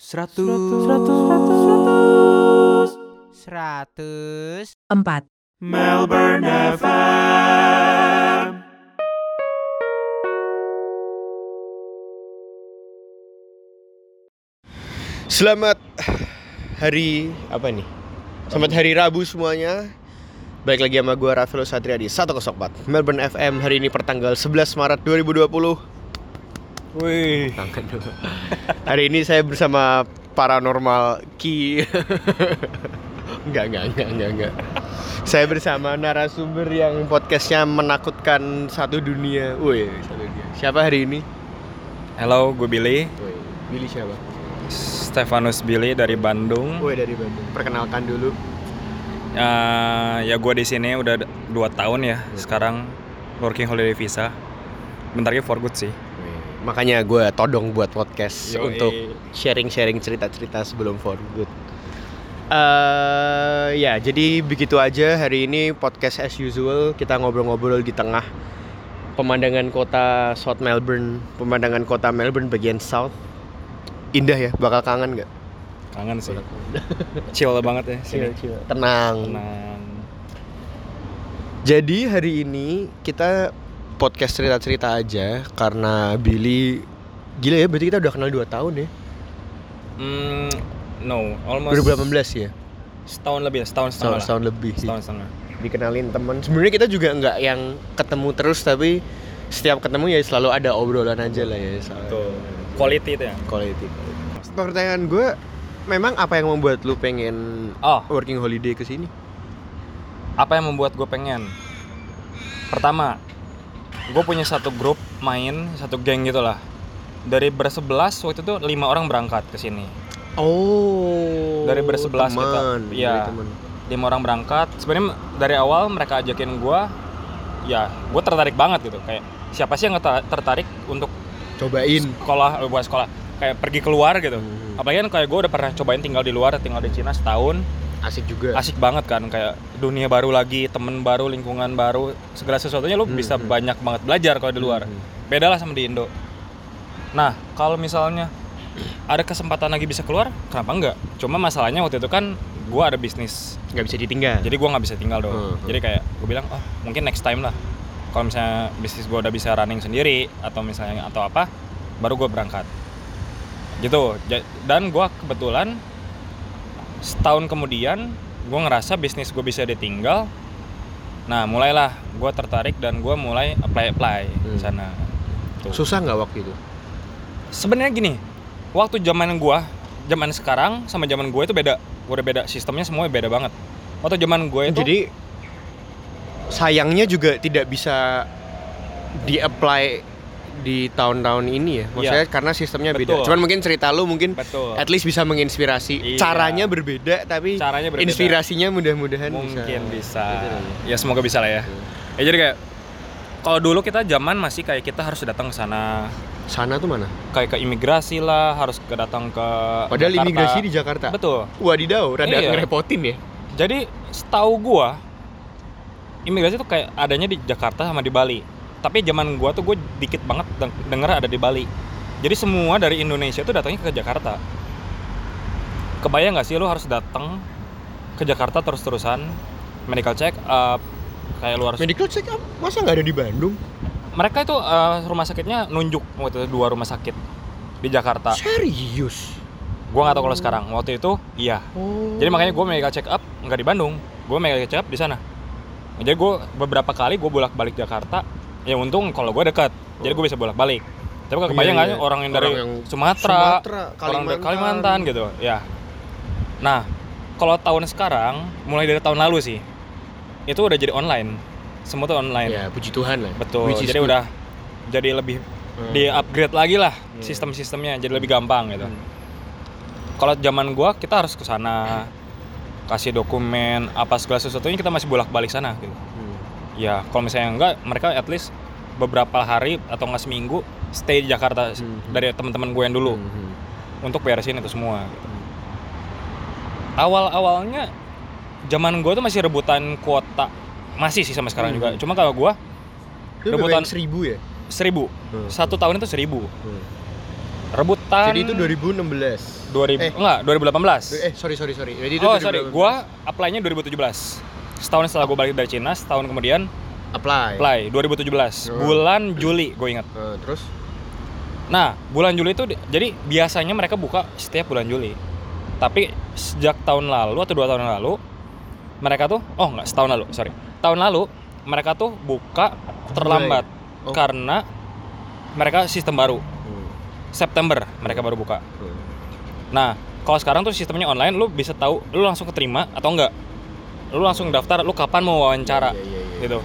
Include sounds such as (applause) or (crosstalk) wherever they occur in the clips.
Seratus. Seratus. Seratus. Empat. Melbourne FM. Selamat hari apa nih? Selamat hari Rabu semuanya. Baik lagi sama gue Rafael Satria di 104 Melbourne FM hari ini pertanggal 11 Maret 2020 Wih. Tangan dulu. Hari ini saya bersama paranormal Ki (laughs) Enggak, enggak, enggak, enggak, enggak Saya bersama narasumber yang podcastnya menakutkan satu dunia Wih, satu dunia Siapa hari ini? Halo, gue Billy. Wih, Billy siapa? Stefanus Billy dari Bandung. Wih, dari Bandung Perkenalkan dulu Eh, ya gue di sini udah dua tahun ya. Sekarang working holiday visa. Bentar lagi for good sih. Makanya gue todong buat podcast Yoi. untuk sharing-sharing cerita-cerita sebelum for good. Eh ya, jadi begitu aja hari ini podcast as usual kita ngobrol-ngobrol di tengah pemandangan kota South Melbourne, pemandangan kota Melbourne bagian South. Indah ya, bakal kangen nggak? Kangen sih. (laughs) Chill banget ya sini. Tenang. Tenang. Jadi hari ini kita podcast cerita-cerita aja karena Billy gila ya berarti kita udah kenal 2 tahun ya. Hmm, no, almost 2018 ya. setahun lebih, setahun setengah Setahun, lah. setahun lebih sih. Setahun setengah. dikenalin temen sebenarnya kita juga nggak yang ketemu terus tapi setiap ketemu ya selalu ada obrolan aja lah ya Tuh. Quality itu ya. quality, quality. pertanyaan gue memang apa yang membuat lu pengen Oh, working holiday ke sini apa yang membuat gue pengen? Pertama, gue punya satu grup main, satu geng gitu lah. Dari bersebelas waktu itu lima orang berangkat ke sini. oh Dari bersebelas kita. teman, dari teman. lima orang berangkat sebenarnya dari awal mereka ajakin gua ya gue tertarik banget gitu kayak siapa sih yang tertarik untuk cobain sekolah eh, buat sekolah kayak pergi keluar gitu Hmm. apalagi kan kayak gue udah pernah cobain tinggal di luar tinggal di Cina setahun asik juga. Asik banget kan kayak dunia baru lagi temen baru lingkungan baru segala sesuatunya lu Hmm, bisa hmm. banyak banget belajar kalau di luar. Hmm. beda lah sama di Indo. Nah kalau misalnya ada kesempatan lagi bisa keluar kenapa enggak? Cuma masalahnya waktu itu kan gua ada bisnis. Nggak bisa ditinggal. Jadi gua nggak bisa tinggal dong Hmm, hmm. jadi kayak gue bilang oh mungkin next time lah. Kalau misalnya bisnis gua udah bisa running sendiri atau misalnya atau apa baru gue berangkat. Gitu. Dan gua kebetulan setahun kemudian gue ngerasa bisnis gue bisa ditinggal. Nah mulailah gua tertarik dan gua mulai apply apply Hmm. sana. Tuh. susah nggak waktu itu? Sebenarnya gini waktu zaman gua zaman sekarang sama zaman gue itu beda. Udah beda sistemnya semua beda banget. Waktu zaman gue itu jadi sayangnya juga tidak bisa di apply di tahun-tahun ini ya. Maksudnya karena sistemnya beda. Betul. cuman mungkin cerita lu mungkin betul. at least bisa menginspirasi. Iya. caranya berbeda tapi caranya berbeda. inspirasinya mudah-mudahan mungkin bisa, bisa, Gitu ya semoga bisa lah ya. Ya jadi kayak kalau dulu kita zaman masih kayak kita harus datang ke sana. Sana tuh mana? Kayak ke imigrasi lah harus ke datang ke padahal Jakarta. imigrasi di Jakarta? Betul. Wadidaw rada Iya. ngerepotin ya. Jadi setahu gua imigrasi tuh kayak adanya di Jakarta sama di Bali tapi zaman gua tuh gue dikit banget deng- denger ada di Bali. Jadi semua dari Indonesia tuh datangnya ke Jakarta. Kebayang nggak sih lu harus datang ke Jakarta terus-terusan? Medical check up kayak lu harus medical check up? Masa nggak ada di Bandung? Mereka itu eh, rumah sakitnya nunjuk waktu itu dua rumah sakit di Jakarta. Serius? Gua nggak tahu kalau sekarang. Waktu itu iya. Oh. Jadi makanya gue medical check up nggak di Bandung, gue medical check up di sana. Jadi gue beberapa kali gue bolak balik Jakarta. Ya untung kalau gue dekat, jadi gue bisa bolak balik. Tapi Iya, kebayang nggak iya. sih orang yang dari yang Sumatera, Sumatera, orang dari Kalimantan. Kalimantan gitu, ya. Nah, kalau tahun sekarang, mulai dari tahun lalu sih, itu udah jadi online. Semua tuh online. ya puji Tuhan lah Betul. Jadi good. udah jadi lebih Hmm. di upgrade lagi lah Hmm. sistem-sistemnya, jadi lebih gampang gitu Hmm. kalau zaman gua kita harus ke sana kasih dokumen apa segala sesuatunya kita masih bolak-balik sana gitu. Hmm. Ya, kalau misalnya enggak, mereka at least beberapa hari atau enggak seminggu stay di Jakarta s- Hmm. dari teman-teman gue yang dulu Hmm. untuk beresin itu semua. gitu. Awal-awalnya zaman gue tuh masih rebutan kuota masih sih sampai sekarang Hmm. juga. Cuma kalau Itu Rebutan- rebutan seribu ya seribu Hmm. satu tahun itu seribu Hmm. rebutan Jadi itu 2016. 2000 Eh. enggak 2018 Eh, sorry sorry sorry. Jadi itu oh 2018. sorry gua apply-nya 2017 setahun setelah gua balik dari Cina setahun kemudian apply. apply 2017 Oh. bulan Juli gue ingat Eh, terus nah bulan Juli itu di- jadi biasanya mereka buka setiap bulan Juli tapi sejak tahun lalu atau dua tahun lalu mereka tuh oh enggak setahun lalu sorry tahun lalu mereka tuh buka terlambat Oh. karena mereka sistem baru Hmm. September mereka baru buka Hmm. Nah, kalau sekarang tuh sistemnya online, lu bisa tahu lu langsung keterima atau enggak. Lu langsung daftar, lu kapan mau wawancara, Iya, iya, iya, gitu.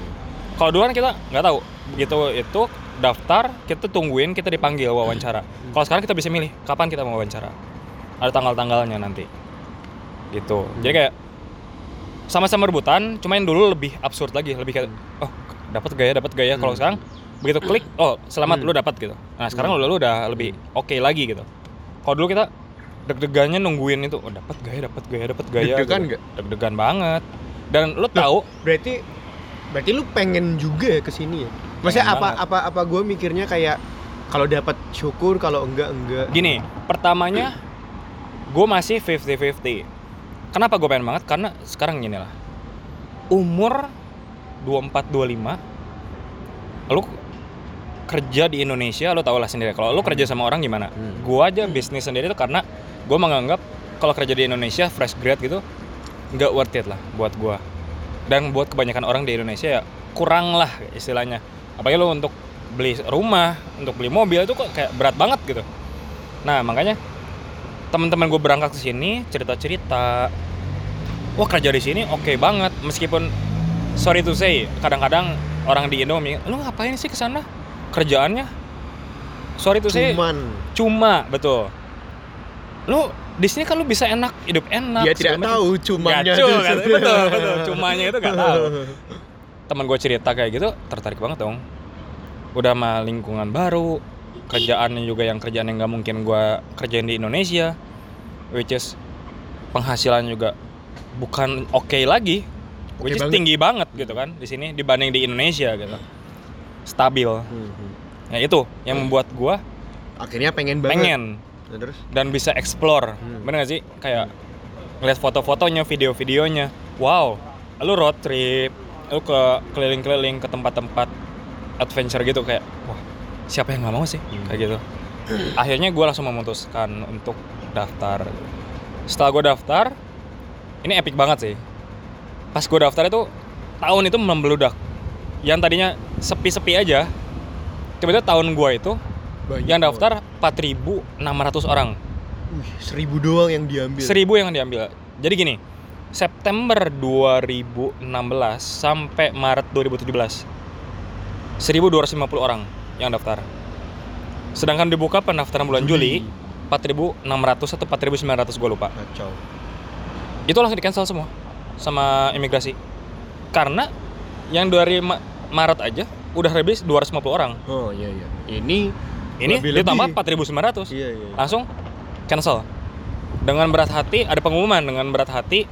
Kalau dulu kan kita nggak tahu. Begitu itu daftar, kita tungguin, kita dipanggil wawancara. Kalau sekarang kita bisa milih kapan kita mau wawancara. Ada tanggal-tanggalnya nanti. Gitu. Jadi kayak sama-sama rebutan, cuma yang dulu lebih absurd lagi, lebih kayak oh dapat gaya, dapat gaya. Kalau Hmm. sekarang begitu klik, oh selamat Hmm. lu dapat gitu. Nah sekarang Hmm. lu, lu udah lebih oke lagi gitu. Kalau dulu kita deg-degannya nungguin itu, oh dapat gaya, dapat gaya, dapat gaya. Deg-degan gitu. nggak? Deg-degan banget. Dan lu tahu Berarti berarti lu pengen juga ya ke sini ya? Maksudnya Pengen apa banget. apa apa gue mikirnya kayak kalau dapat syukur, kalau enggak enggak. Gini, pertamanya gue masih 50-50 Kenapa gue pengen banget? Karena sekarang gini lah Umur 24-25 Lu kerja di Indonesia, lu tau lah sendiri Kalau lu kerja sama orang gimana? Hmm. Gue aja bisnis sendiri tuh karena Gue menganggap kalau kerja di Indonesia, fresh grad gitu nggak worth it lah buat gue Dan buat kebanyakan orang di Indonesia ya kurang lah istilahnya. Apalagi lu untuk beli rumah, untuk beli mobil itu kok kayak berat banget gitu. Nah makanya teman-teman gue berangkat ke sini cerita-cerita, wah kerja di sini oke banget meskipun sorry to say kadang-kadang orang di Indo lu ngapain sih ke sana? Kerjaannya? Sorry to say Cuman. cuma betul. Lu di sini kan lu bisa enak hidup enak. dia tidak macam. tahu cumannya Gacul, itu. kan? betul betul (laughs) cumanya itu gak tahu teman gue cerita kayak gitu tertarik banget dong udah mah lingkungan baru kerjaannya juga yang kerjaan yang nggak mungkin gue kerjain di Indonesia which is penghasilan juga bukan oke lagi which is Oke banget. tinggi banget gitu kan di sini dibanding di Indonesia gitu stabil Hmm. ya itu yang membuat gue Akhirnya pengen banget. pengen Terus? Dan bisa explore. Hmm. bener gak sih? Kayak ngeliat foto-fotonya video-videonya. Wow lu road trip lu ke keliling-keliling ke tempat-tempat adventure gitu kayak wah siapa yang nggak mau sih? Hmm. kayak gitu. (clears throat) Akhirnya gue langsung memutuskan untuk daftar. Setelah gue daftar ini epic banget sih. Pas gue daftar itu tahun itu membeludak yang tadinya sepi-sepi aja tiba-tiba tahun gue itu banyak yang daftar 4.600 orang. Wih, seribu doang yang diambil. 1000 yang diambil. Jadi gini September 2016 sampai Maret 2017 1250 orang yang daftar. Sedangkan dibuka pendaftaran bulan Juli. 4600 atau 4900 gue lupa. Kacau. itu langsung di cancel semua sama imigrasi. Karena yang dari Ma- Maret aja udah habis 250 orang. Oh iya iya. Ini ini Lebih-lebih. ditambah 4900 iya iya. langsung cancel. Dengan berat hati ada pengumuman. Dengan berat hati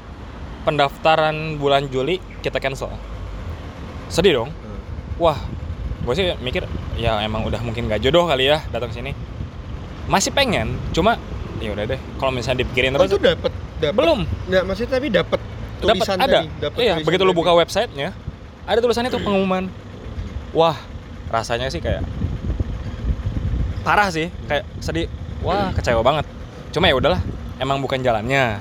pendaftaran bulan Juli kita cancel. Sedih dong. Hmm. wah gue sih mikir ya emang udah mungkin gak jodoh kali ya datang sini. Masih pengen cuma ya udah deh. Kalau misalnya dipikirin Oh, terus itu dapat dapat. belum. Nggak, maksudnya tapi dapat dapat tulisan ada. tadi, dapat iya tulisan begitu lu buka websitenya ada tulisannya tuh (clears throat) pengumuman. Wah rasanya sih kayak parah sih kayak sedih. Wah kecewa banget. Cuma ya udahlah emang bukan jalannya.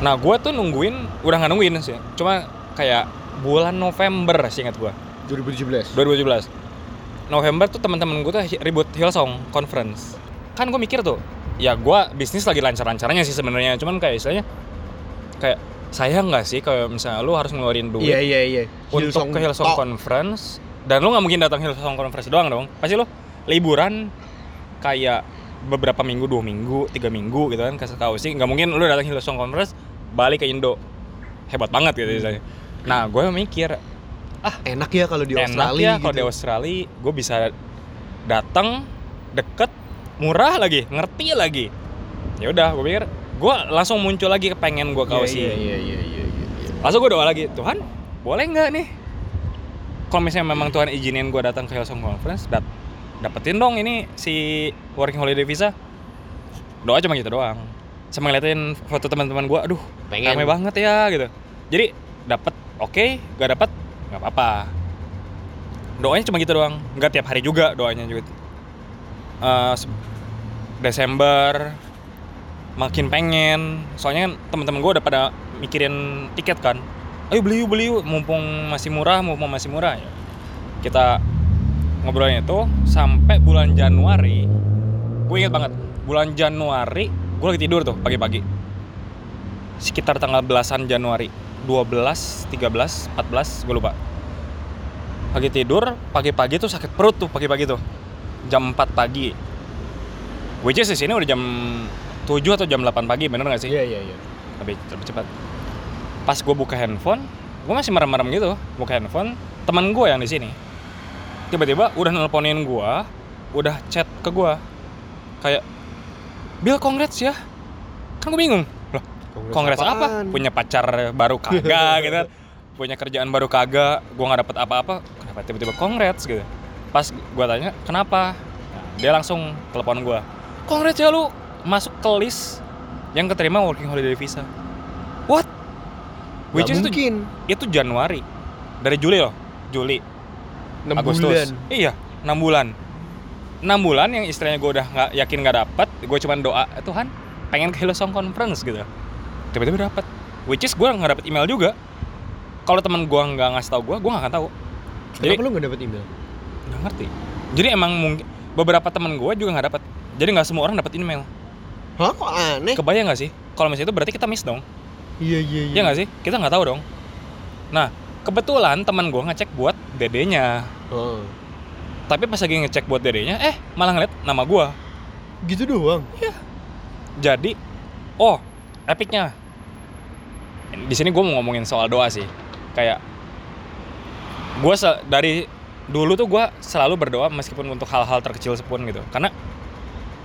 Nah gue tuh nungguin udah nggak nungguin sih. Cuma kayak bulan November sih ingat gue 2017. 2017 November tuh teman-teman gue tuh ribut Hillsong Conference. Kan gue mikir tuh ya gue bisnis lagi lancar-lancarnya sih sebenarnya. Cuman kayak istilahnya kayak sayang nggak sih kalau misalnya lu harus ngeluarin duit Iya iya iya. untuk ke Hillsong tok. Conference dan lu nggak mungkin datang Hillsong Conference doang dong pasti lu liburan kayak beberapa minggu dua minggu tiga minggu gitu kan ke Sulawesi nggak mungkin lu datang Hillsong Conference balik ke Indo hebat banget gitu istilahnya nah gue mikir Enak ya kalau di enak Australia ya kalau gitu. di Australia gue bisa datang deket murah lagi ngerti lagi ya udah gue pikir gue langsung muncul lagi kepengen gue ke Iya, Aussie iya iya iya. iya. langsung gue doa lagi Tuhan boleh nggak nih kalau misalnya memang Tuhan izinin gue datang ke Hillsong Conference dat dapetin dong ini si working holiday visa. Doa cuma gitu doang. Sama ngeliatin foto teman-teman gue aduh Pengen. rame banget ya gitu. Jadi dapet oke gak dapet nggak apa-apa. Doanya cuma gitu doang. Nggak tiap hari juga doanya juga. Se- Desember makin pengen. Soalnya kan teman-teman gue udah pada mikirin tiket kan ayo beli yuk beli yuk. Mumpung masih murah mumpung masih murah ya. Kita ngobrolnya itu sampai bulan Januari. Gue inget banget bulan Januari gue lagi tidur tuh pagi-pagi. Sekitar tanggal belasan Januari. 12, 13, 14 gue lupa. Pagi tidur pagi-pagi tuh sakit perut tuh pagi-pagi tuh. Jam 4 pagi. Which is di sini udah jam 7 atau jam 8 pagi bener gak sih? Iya iya iya. lebih lebih cepat pas gue buka handphone gue masih merem-merem gitu buka handphone teman gue yang di sini. Tiba-tiba udah nelponin gue udah chat ke gue kayak Bill congrats ya. Kan gue bingung. Loh kongres apa? punya pacar baru kagak gitu kan? Punya kerjaan baru kagak gue nggak dapet apa-apa. Kenapa tiba-tiba congrats gitu? Pas gue tanya kenapa? Nah, dia langsung telepon gue congrats ya lu masuk ke list yang keterima working holiday visa. What which is itu, mungkin. itu Januari. Dari Juli loh Juli. 6 Agustus. bulan. iya 6 bulan. 6 bulan yang istilahnya gue udah nggak yakin nggak dapet gue cuma doa "Eh, Tuhan pengen ke Hillsong Conference gitu. Tiba-tiba dapet. Which is gue nggak dapet email juga. Kalau teman gue nggak ngasih tau gue gue nggak akan tahu. Jadi Kenapa lu gak dapet email? nggak ngerti. Jadi emang mungkin beberapa teman gue juga nggak dapet. Jadi nggak semua orang dapet email. Hah kok aneh? kebayang nggak sih? Kalau misalnya itu berarti kita miss dong Iya iya iya. Iya nggak sih? Kita nggak tahu dong. Nah kebetulan teman gue ngecek buat dedenya. Oh. tapi pas lagi ngecek buat dedenya eh malah ngeliat nama gue Gitu doang. jadi oh epicnya. Di sini gue mau ngomongin soal doa sih. Kayak gue dari dulu tuh gue selalu berdoa meskipun untuk hal-hal terkecil sepun gitu. Karena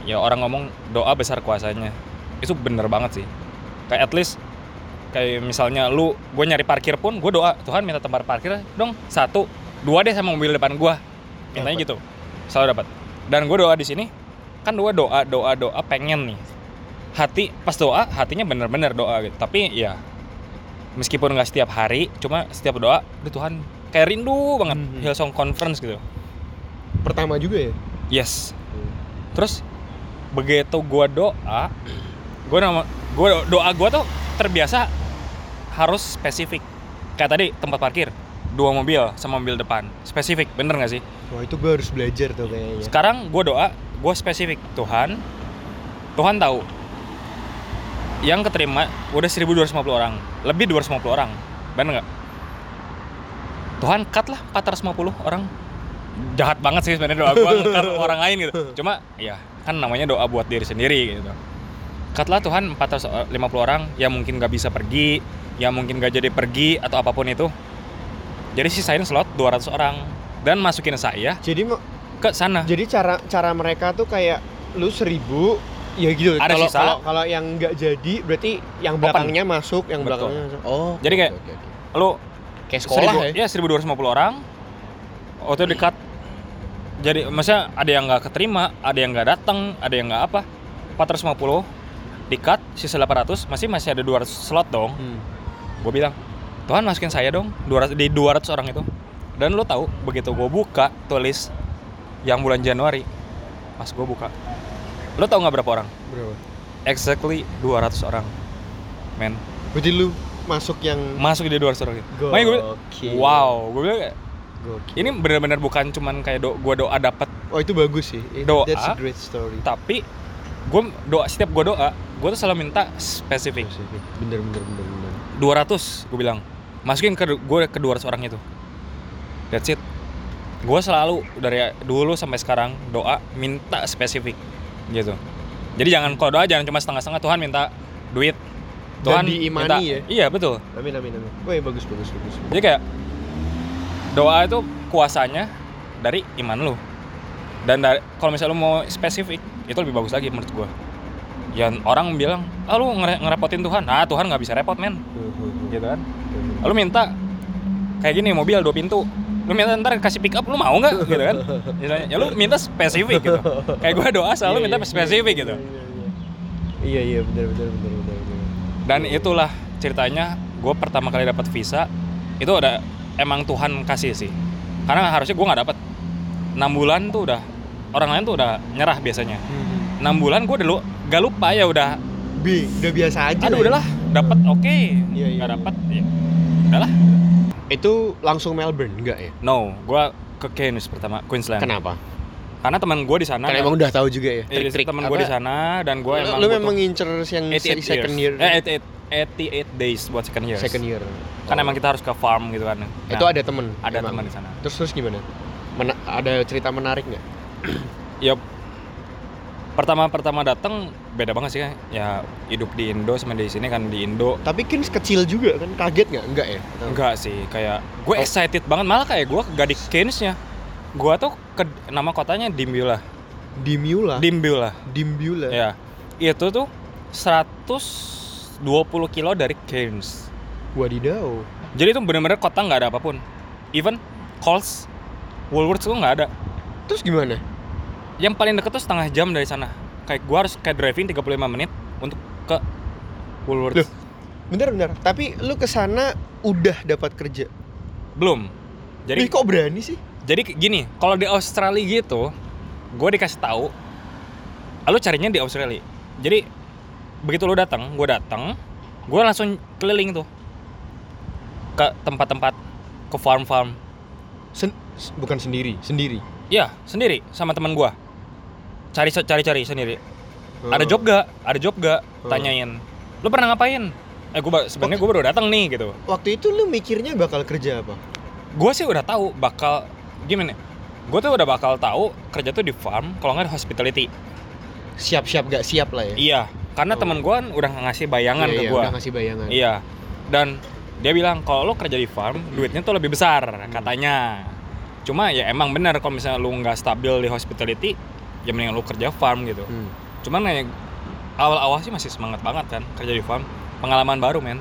ya orang ngomong doa besar kuasanya. Itu bener banget sih. Kayak at least kayak misalnya lu gue nyari parkir pun gue doa Tuhan minta tempat parkir dong satu dua deh sama mobil depan gue mintanya gitu. Selalu dapat. Dan gue doa di sini kan dua doa doa doa pengen nih. Hati pas doa hatinya bener-bener doa gitu. Tapi ya meskipun nggak setiap hari cuma setiap doa "Duh, Tuhan kayak rindu banget Mhm. Hillsong Conference gitu. Pertama juga ya? yes. Terus begitu gua doa gua nama gua doa gua tuh terbiasa harus spesifik. Kayak tadi tempat parkir dua mobil sama mobil depan. Spesifik bener nggak sih? Wah itu gue harus belajar tuh kayaknya. sekarang gua doa gua spesifik. Tuhan Tuhan tahu. Yang keterima udah 1250 orang. Lebih 250 orang. Bener nggak? Tuhan cut lah 450 orang. Jahat banget sih sebenarnya doa (laughs) nge-cut orang lain gitu. Cuma ya kan namanya doa buat diri sendiri gitu cut lah Tuhan 450 orang yang mungkin gak bisa pergi yang mungkin gak jadi pergi atau apa pun itu jadi sisain slot 200 orang dan masukin saya Jadi mau- ke sana jadi cara cara mereka tuh kayak lu seribu ya gitu. Ada Kalau sisa. kalau kalau yang nggak jadi berarti yang belakangnya masuk, yang Betul. belakangnya masuk. Oh. Jadi kayak- oke, oke. lu kayak sekolah seribu- ya. ya 1250 orang waktu di cut jadi maksudnya ada yang nggak keterima ada yang nggak datang ada yang nggak apa 450 di cut sisa 800 masih masih ada 200 slot dong Hmm. gue bilang Tuhan masukin saya dong 200 di 200 orang itu dan lo tahu begitu gue buka tulis yang bulan Januari pas gue buka lo tahu nggak berapa orang Berapa? exactly 200 orang men Berarti lu masuk yang masuk di 200 orang itu makanya gue wow gue bilang kayak, Gokil. ini benar-benar bukan cuman kayak do, gue doa dapat Oh itu bagus sih. It- Doa. That's a great story. tapi gue doa setiap gue doa gue tuh selalu minta spesifik Spesifik. Bener bener bener bener. 200 gue bilang masukin ke gue ke 200 orang itu that's it gue selalu dari dulu sampai sekarang doa minta spesifik gitu jadi jangan kalau doa jangan cuma setengah-setengah Tuhan minta duit Dan Tuhan diimani minta, ya? iya betul Amin amin amin. Wah bagus bagus bagus. jadi kayak doa itu kuasanya dari iman lu dan dari, kalau misalnya lu mau spesifik itu lebih bagus lagi menurut gua. Yang orang bilang ah lu ngere- ngerepotin Tuhan. Ah Tuhan nggak bisa repot men. Gitu kan? Lu minta kayak gini mobil dua pintu. Lu minta ntar kasih pick up lu mau nggak? Gitu kan? Misalnya ya lu minta spesifik gitu. Kayak gue doa selalu Iya, minta iya, spesifik iya, gitu. iya, iya. benar benar benar benar dan itulah ceritanya gue pertama kali dapat visa itu udah emang Tuhan kasih sih. Karena harusnya gue nggak dapat enam bulan tuh udah orang lain tuh udah nyerah biasanya. Hmm. enam bulan gue dulu gak lupa ya udah. B udah biasa aja aduh ya. udahlah dapat oke. Iya, iya, nggak iya. dapat ya. Udahlah. Itu langsung Melbourne enggak ya? No gue ke Cairns pertama Queensland. Kenapa? Karena teman gue di sana karena emang udah tahu juga ya? Eh, trik-trik teman gue di sana dan gue Lu- emang lu memang ngincer yang 88 second year? Years. eh 88, 88 days buat second year second year. Kan Oh. emang kita harus ke farm gitu kan. Itu Nah, ada temen? ada teman di sana. Terus terus gimana? Mena- ada cerita menarik nggak (clears throat) ya pertama pertama datang beda banget sih kan ya hidup di Indo sama di sini kan di Indo. Tapi kan kecil juga kan kaget nggak? Enggak ya? Atau- enggak sih kayak gue Oh. excited banget. Malah kayak gue gak di Cairns-nya gue tuh ke nama kotanya Dimbula Dimula Dimbula Dimbula ya itu tuh 120 kilo dari Cairns wadidaw. Jadi itu bener-bener kota nggak ada apa pun. Even Coles Woolworths tuh nggak ada terus gimana? Yang paling deket tuh setengah jam dari sana. Kayak gua harus kayak driving 35 menit untuk ke Woolworths. Loh. bentar bentar. Tapi lu ke sana udah dapat kerja? Belum. Jadi jadi kok berani sih? Jadi gini kalau di Australia gitu gue dikasih tahu lu carinya di Australia. Jadi begitu lu datang gue datang gue langsung keliling tuh. Ke tempat-tempat ke farm-farm. Sen- bukan sendiri sendiri Iya sendiri sama teman gua. Cari cari cari sendiri. Ada Oh. job gak ada job gak Oh. tanyain. Lu pernah ngapain? Eh gua sebenarnya gua baru datang nih gitu. Waktu itu lu mikirnya bakal kerja apa? Gua sih udah tahu bakal gimana? Gue tuh udah bakal tahu kerja tuh di farm kalau nggak di hospitality. Siap-siap gak siap lah ya? Iya karena Oh. teman gua kan udah ngasih bayangan Iya, ke iya, gua. udah ngasih bayangan. Iya dan dia bilang kalau lo kerja di farm duitnya tuh lebih besar katanya cuma ya emang benar kalau misalnya lu nggak stabil di hospitality ya mending lu kerja farm gitu. Hmm. cuman ya awal-awal sih masih semangat banget kan kerja di farm. Pengalaman baru men.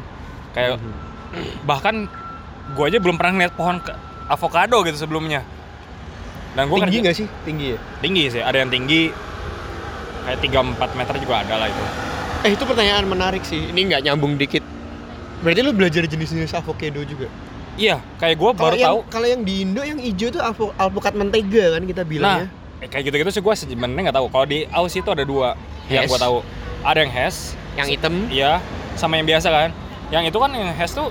Kayak Mhm. bahkan gua aja belum pernah ngeliat pohon ke- avocado gitu sebelumnya. Dan gua tinggi nggak sih? Tinggi ya? Tinggi sih ada yang tinggi kayak 3-4 meter juga ada lah itu. Eh itu pertanyaan menarik sih. Ini nggak nyambung dikit. Berarti lu belajar jenis-jenis avocado juga iya kayak kalau baru yang tahu. kalau yang di Indo yang hijau tuh avo- alpukat mentega kan kita bilangnya. Eh, kayak gitu-gitu sih gua sebenarnya nggak tahu. Kalau di Aussie itu ada dua yang Hes. gua tahu. Ada yang hash yang hitam. Iya sama yang biasa kan. Yang itu kan yang hash tuh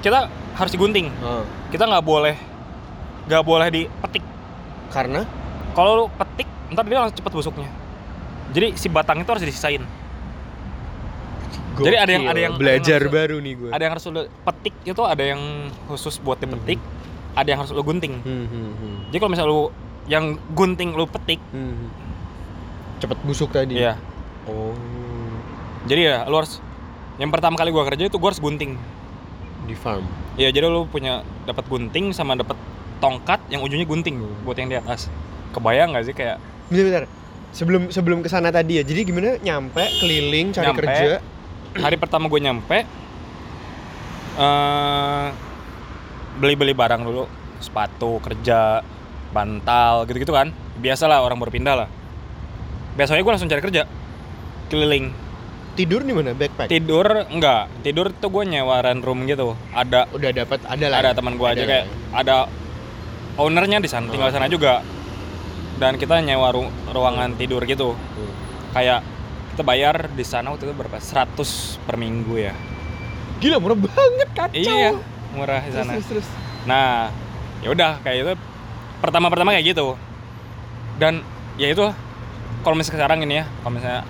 kita harus digunting. Oh. kita nggak boleh nggak boleh dipetik. Karena? Kalau lu petik ntar dia langsung cepet busuknya. Jadi si batang itu harus disisain Jadi ada yang- Gokil. ada yang- belajar ada yang- baru nih gue ada yang harus lu petik itu ada yang khusus buat dipetik ada yang harus lu gunting Hmm, hmm, hmm. jadi kalau misalnya lu yang gunting lu petik Hmm. cepet busuk tadi iya oh jadi ya lu harus yang pertama kali gua kerja itu gua harus gunting di farm Iya jadi lu punya dapat gunting sama dapat tongkat yang ujungnya gunting Hmm. buat yang di atas kebayang nggak sih kayak bentar, bentar. sebelum sebelum ke sana tadi ya jadi gimana nyampe keliling cari Nyampe. kerja hari pertama gue nyampe eh beli-beli barang dulu. Sepatu kerja bantal gitu-gitu kan. Biasalah orang berpindah lah. Biasanya gue langsung cari kerja. Keliling. Tidur di mana? Backpack? Tidur enggak. Tidur tuh gue nyewa rent room gitu. Ada. Udah dapat ada lah ada ya? teman gue aja lah kayak ya. ada ownernya di sana tinggal di sana juga. Dan kita nyewa ru- ruangan tidur gitu. Hmm. kayak kita bayar di sana waktu itu berapa? 100 per minggu ya. Gila murah banget kacau. Iya murah di terus, sana. Terus, terus. nah ya udah kayak itu pertama-pertama kayak gitu. Dan ya itu kalau misalnya sekarang ini ya kalau misalnya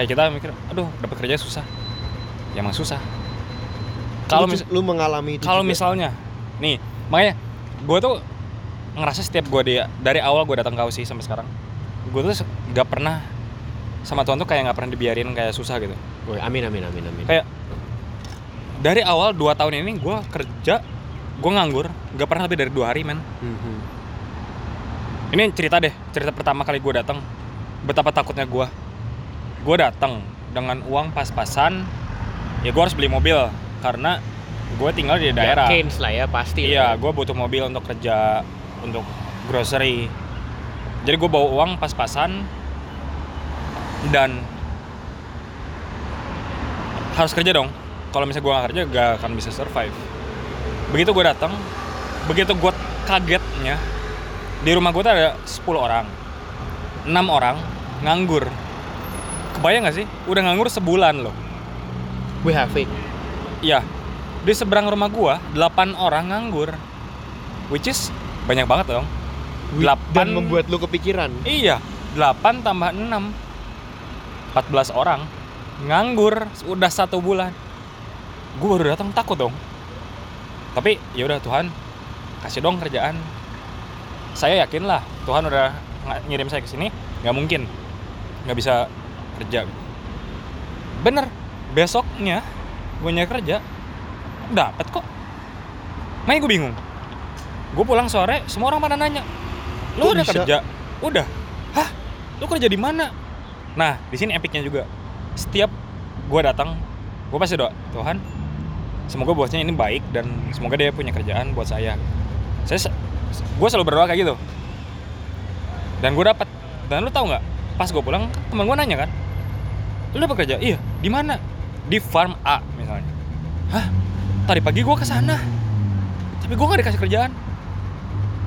kayak kita mikir aduh dapat kerja susah. Ya emang susah. Kalau mis lu mengalami itu kalau misalnya nih makanya gue tuh ngerasa setiap gue dia dari awal gue datang ke Aussie sampai sekarang gue tuh nggak pernah sama Tuhan tuh kayak nggak pernah dibiarin kayak susah gitu. Woy, amin amin amin amin. Kayak dari awal 2 tahun ini gue kerja gue nganggur nggak pernah lebih dari dua hari men. Mhm. ini cerita deh cerita pertama kali gue datang. Betapa takutnya gue gue datang dengan uang pas-pasan ya gue harus beli mobil karena gue tinggal di daerah. Keynes lah ya pasti. iya gue butuh mobil untuk kerja untuk grocery. Jadi gue bawa uang pas-pasan dan harus kerja dong kalau misalnya gue nggak kerja gak akan bisa survive begitu gue datang begitu gue kagetnya di rumah gue tuh ada 10 orang 6 orang nganggur kebayang gak sih udah nganggur sebulan loh WHV. Iya. Di seberang rumah gua 8 orang nganggur. Which is banyak banget dong. Dan Delapan- membuat lu kepikiran. Iya, 8 tambah 6. 14 orang nganggur udah satu bulan. Gue baru datang takut dong. Tapi ya udah Tuhan kasih dong kerjaan. Saya yakin lah Tuhan udah ngirim saya ke sini, nggak mungkin nggak bisa kerja. Bener, besoknya gue nyari kerja dapat kok. Makanya gue bingung. Gue pulang sore, semua orang pada nanya, lu udah bisa? kerja? Udah. Hah? Lu kerja di mana? Nah, di sini epicnya juga. Setiap gue datang, gue pasti doa, Tuhan, semoga bosnya ini baik dan semoga dia punya kerjaan buat saya. Saya, gue selalu berdoa kayak gitu. Dan gue dapat. Dan lu tahu nggak? Pas gue pulang, teman gue nanya kan, lu dapat kerja? Iya. Di mana? Di farm A misalnya. Hah? Tadi pagi gue ke sana. Tapi gue nggak dikasih kerjaan.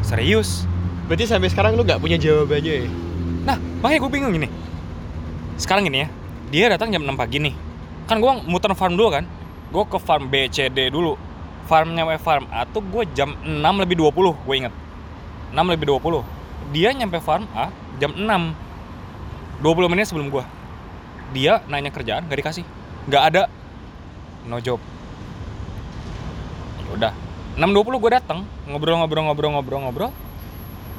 Serius? Berarti sampai sekarang lu nggak punya jawabannya ya? Nah, makanya gue bingung gini. Sekarang gini ya, dia datang jam 6 pagi nih. Kan gue muter farm dulu kan. Gue ke farm B, C, D dulu. Farmnya W farm A tuh gue jam 6 lebih 20, gue inget. 6 lebih 20. Dia nyampe farm A jam 6. 20 menit sebelum gue. Dia nanya kerjaan, gak dikasih. Gak ada. No job. Ya udah. 6.20 gue datang, ngobrol-ngobrol-ngobrol-ngobrol-ngobrol.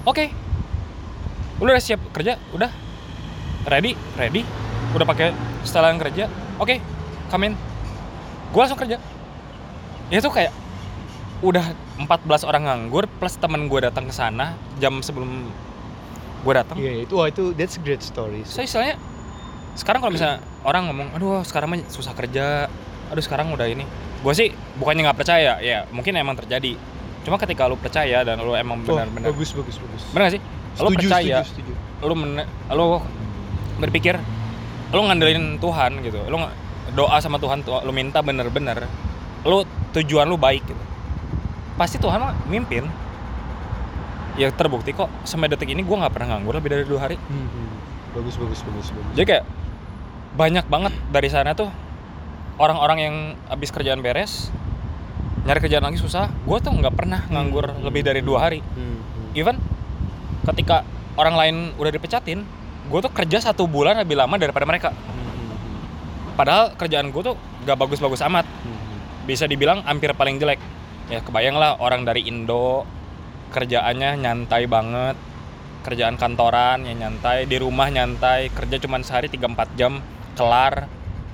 Oke, lu udah siap kerja udah ready? Ready? Udah pakai setelan kerja? Oke come in. Gue langsung kerja. Ya itu kayak udah 14 orang nganggur plus temen gue datang ke sana jam sebelum gue datang. Iya, itu wah itu that's a great story. saya istilahnya sekarang kalau misalnya orang ngomong aduh sekarang mah susah kerja. Aduh sekarang udah ini. Gue sih bukannya nggak percaya ya mungkin emang terjadi. Cuma ketika lu percaya dan lu emang Oh, benar-benar bagus bagus bagus. benar sih? Lu Setuju, percaya setuju, setuju. lu men lu berpikir lu ngandelin Tuhan gitu lu doa sama Tuhan tuh lu minta bener-bener lu tujuan lu baik gitu pasti Tuhan mah mimpin ya terbukti kok sampai detik ini gua nggak pernah nganggur lebih dari dua hari Hmm, hmm. Bagus bagus bagus bagus. jadi kayak banyak banget dari sana tuh orang-orang yang habis kerjaan beres nyari kerjaan lagi susah gua tuh nggak pernah nganggur lebih dari dua hari Hmm, hmm. even ketika orang lain udah dipecatin gue tuh kerja satu bulan lebih lama daripada mereka. Padahal kerjaan gue tuh gak bagus-bagus amat. Bisa dibilang hampir paling jelek. Ya kebayang lah orang dari Indo kerjaannya nyantai banget. Kerjaan kantoran ya nyantai. Di rumah nyantai kerja cuma sehari 3-4 jam kelar.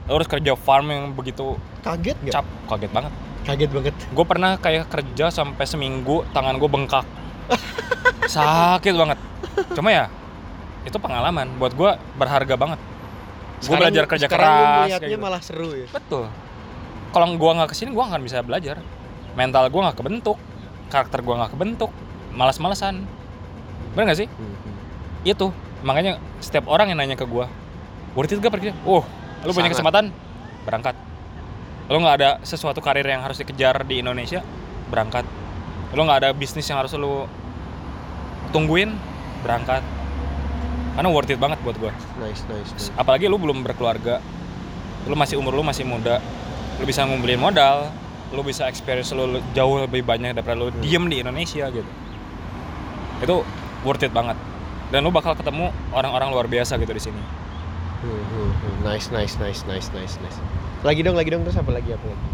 Harus kerja farm yang begitu Kaget nggak? cap kaget banget. Kaget banget. gue pernah kayak kerja sampai seminggu tangan gue bengkak. (laughs) Sakit banget. Cuma ya itu pengalaman. Buat gue berharga banget. Gue belajar kerja keras gitu. malah seru ya. betul. Kalau gue nggak ke sini gue nggak bisa belajar. Mental gue nggak kebentuk karakter gue nggak kebentuk malas-malasan bener gak sih? Hmm, hmm. itu. Makanya setiap orang yang nanya ke gue worth it gak pergi? Oh lu punya kesempatan? Berangkat. Lu nggak ada sesuatu karir yang harus dikejar di Indonesia? Berangkat. Lu nggak ada bisnis yang harus lu tungguin? Berangkat karena worth it banget buat gue Nice nice. nice. apalagi lu belum berkeluarga lu masih umur lu masih muda lu bisa ngumpulin modal lu bisa experience lu jauh lebih banyak daripada lu Hmm. diem di Indonesia gitu itu worth it banget dan lu bakal ketemu orang-orang luar biasa gitu di sini Hmm, hmm, hmm. Nice nice nice nice nice nice. Lagi dong lagi dong terus apa lagi apa lagi?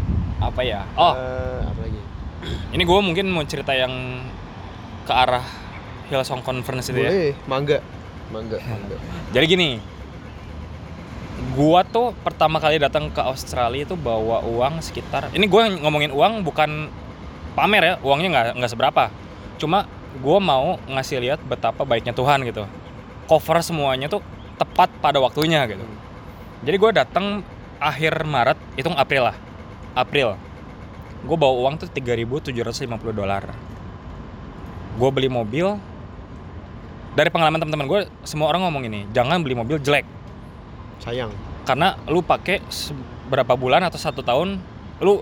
apa ya oh Eh, apa lagi? (clears throat) ini gue mungkin mau cerita yang ke arah Hillsong Conference itu ya Boleh, mangga. Mangga. Jadi gini, gua tuh pertama kali datang ke Australia itu bawa uang sekitar. Ini gua ngomongin uang bukan pamer ya, uangnya nggak nggak seberapa. Cuma gua mau ngasih lihat betapa baiknya Tuhan gitu. Cover semuanya tuh tepat pada waktunya gitu. Jadi gua datang akhir Maret, hitung April lah, April. gue bawa uang tuh 3.750 dolar gue beli mobil dari pengalaman teman-teman gue semua orang ngomong ini jangan beli mobil jelek. Sayang. Karena lu pakai berapa bulan atau satu tahun lu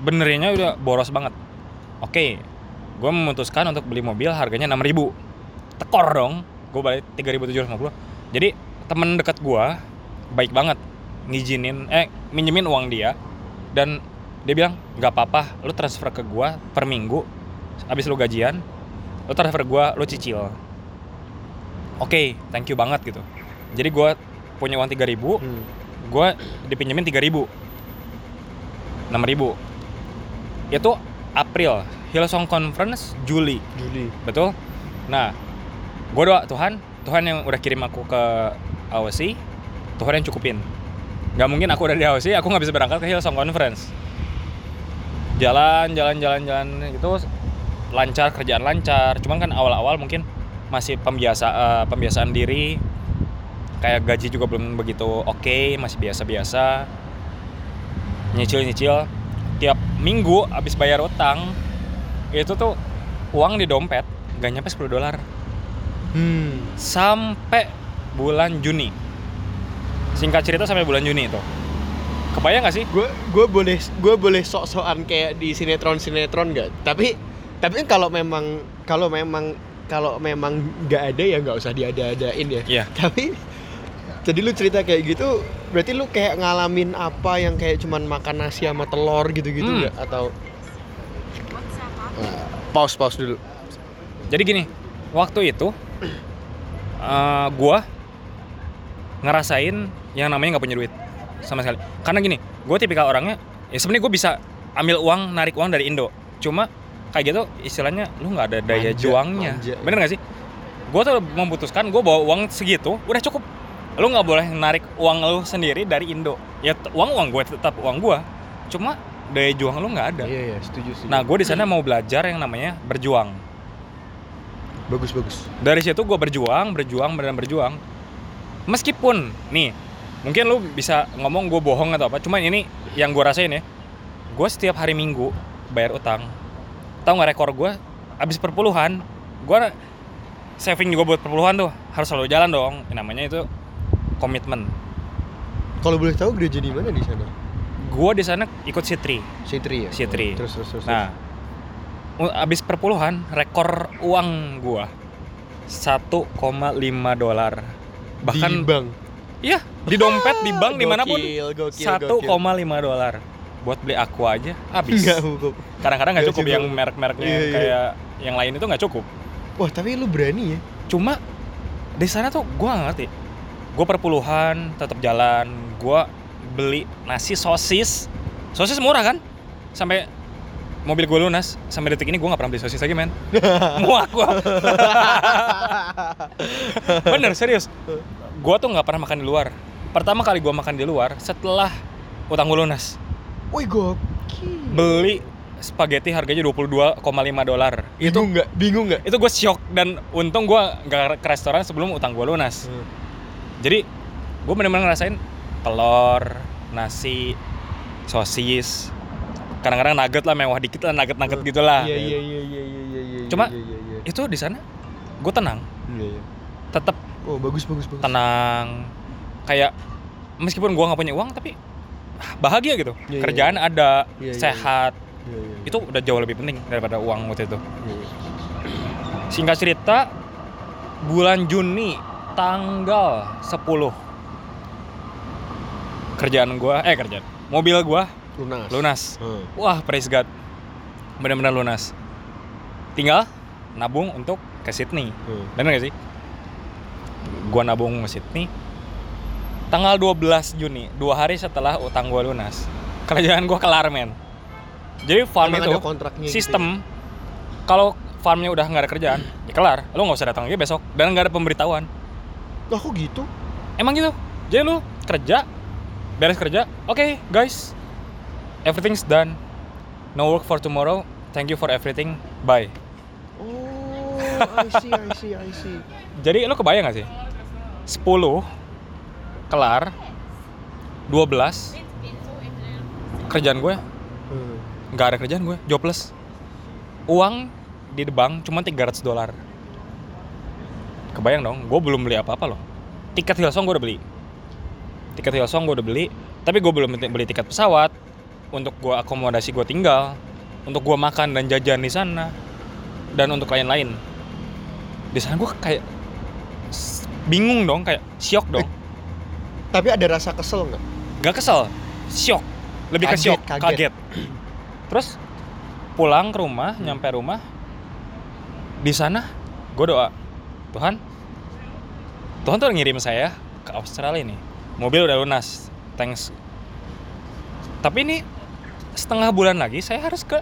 benerinnya udah boros banget. Oke gue memutuskan untuk beli mobil harganya 6000 tekor dong gue balik 3750 jadi temen dekat gue baik banget ngizinin eh minjemin uang dia dan dia bilang nggak apa-apa lu transfer ke gue per minggu habis lu gajian lu transfer gue lu cicil oke thank you banget gitu. Jadi gue punya uang 3000 hmm. gue dipinjemin 3000 6000 itu April Hillsong Conference Juli. Juli. Betul? Nah gue doa Tuhan Tuhan yang udah kirim aku ke AOC Tuhan yang cukupin. Nggak mungkin aku udah di AOC aku nggak bisa berangkat ke Hillsong Conference. Jalan jalan jalan jalan itu lancar kerjaan lancar. Cuman kan awal-awal mungkin masih pembiasa eh, pembiasaan diri. Kayak gaji juga belum begitu oke masih biasa-biasa. Nyicil-nyicil. Tiap minggu habis bayar utang itu tuh uang di dompet gak nyampe 10 dolar. Hmm. sampai bulan Juni. Singkat cerita sampai bulan Juni itu. Kebayang gak sih? Gue gue boleh gue boleh sok-sokan kayak di sinetron sinetron nggak? Tapi tapi kan kalau memang kalau memang kalau memang nggak ada ya nggak usah diada-adain ya Iya. (laughs) tapi jadi lu cerita kayak gitu berarti lu kayak ngalamin apa yang kayak cuman makan nasi sama telur gitu-gitu Hmm. nggak atau Nah, pause pause dulu Jadi gini, waktu itu (clears throat) eh, gua ngerasain yang namanya nggak punya duit sama sekali. Karena gini, gue tipikal orangnya, ya sebenarnya gue bisa ambil uang, narik uang dari Indo. Cuma kayak gitu istilahnya lu nggak ada daya Manja, juangnya. manja. Bener gak sih? Gue tuh memutuskan gue bawa uang segitu, udah cukup. Lu nggak boleh narik uang lu sendiri dari Indo. Ya uang uang gue tetap uang gue. Cuma daya juang lu nggak ada. iya iya setuju setuju Nah, gue di sana mau belajar yang namanya berjuang bagus bagus dari situ gue berjuang berjuang dan berjuang meskipun nih mungkin lu bisa ngomong gue bohong atau apa cuman ini yang gue rasain ya gue setiap hari minggu bayar utang tahu nggak rekor gue abis perpuluhan gue saving juga buat perpuluhan tuh harus selalu jalan dong namanya itu komitmen kalau boleh tahu gereja di mana di sana gue di sana ikut sitri Sitri ya Sitri. terus terus terus Nah, abis perpuluhan, rekor uang gua 1,5 dolar. Bahkan di bank iya, di dompet, di bank, di mana pun Gokil, gokil, 1,5 gokil. dolar. Buat beli aku aja habis. Nggak cukup. Kadang-kadang nggak cukup cukup. yang merek-mereknya Iya, iya. kayak yang lain itu nggak cukup. Wah tapi lu berani ya? Cuma di sana tuh gua nggak ngerti. Gue perpuluhan, tetap jalan. Gua beli nasi sosis. Sosis murah kan? Sampai mobil gue lunas. Sampai detik ini gue nggak pernah beli sosis lagi men. (laughs) Muak gue. (laughs) Bener serius. Gue tuh nggak pernah makan di luar. Pertama kali gue makan di luar setelah utang gue lunas. Wih gokil. Beli spaghetti harganya 22,5 dolar. Itu nggak? Bingung nggak? itu gue shock dan untung gue nggak ke restoran sebelum utang gue lunas. Hmm. Jadi gue bener-bener ngerasain telur, nasi, sosis, kadang-kadang nugget lah mewah dikit lah nugget-nugget gitulah. Iya iya iya iya iya iya. iya, Cuma- iya, iya. Itu di sana gue tenang, Iya, iya. tetap Oh bagus bagus bagus. tenang. Kayak meskipun gue nggak punya uang tapi bahagia gitu. Iya, iya, Kerjaan ada, Iya, iya, sehat. Iya, iya, iya. Itu udah jauh lebih penting daripada uang waktu itu. Iya, iya. Singkat cerita, bulan Juni tanggal 10 kerjaan gua eh kerjaan mobil gua Lunas. lunas Hmm. wah praise God benar-benar lunas tinggal nabung untuk ke Sydney Hmm. bener gak sih gua nabung ke Sydney tanggal 12 Juni dua hari setelah utang gua lunas. Kerjaan gua kelar men. Jadi farm Emang itu gitu sistem kalau farmnya udah nggak ada kerjaan ya kelar. Lu nggak usah datang lagi besok dan nggak ada pemberitahuan? Lah kok gitu? emang gitu. Jadi lu kerja beres kerja oke guys. Everything's done. No work for tomorrow. Thank you for everything. Bye. Oh, I see, I see, I see. jadi lu kebayang gak sih? 10 kelar. 12 kerjaan gue? Hmm. nggak ada kerjaan gue jobless. Uang di bank cuma 300 dolar. Kebayang dong gue belum beli apa-apa loh. Tiket Hillsong gue udah beli. Tiket Hillsong gue udah beli tapi gue belum beli tiket pesawat. Untuk gue akomodasi gue tinggal. Untuk gue makan dan jajan di sana. Dan untuk lain-lain di sana gue kayak bingung dong kayak syok dong Tapi ada rasa kesel nggak? gak kesel. Syok lebih ke Kaget, syok kaget. kaget. terus pulang ke rumah nyampe rumah di sana gue doa Tuhan Tuhan tuh ngirim saya ke Australia nih. Mobil udah lunas. Thanks. Tapi ini setengah bulan lagi saya harus ke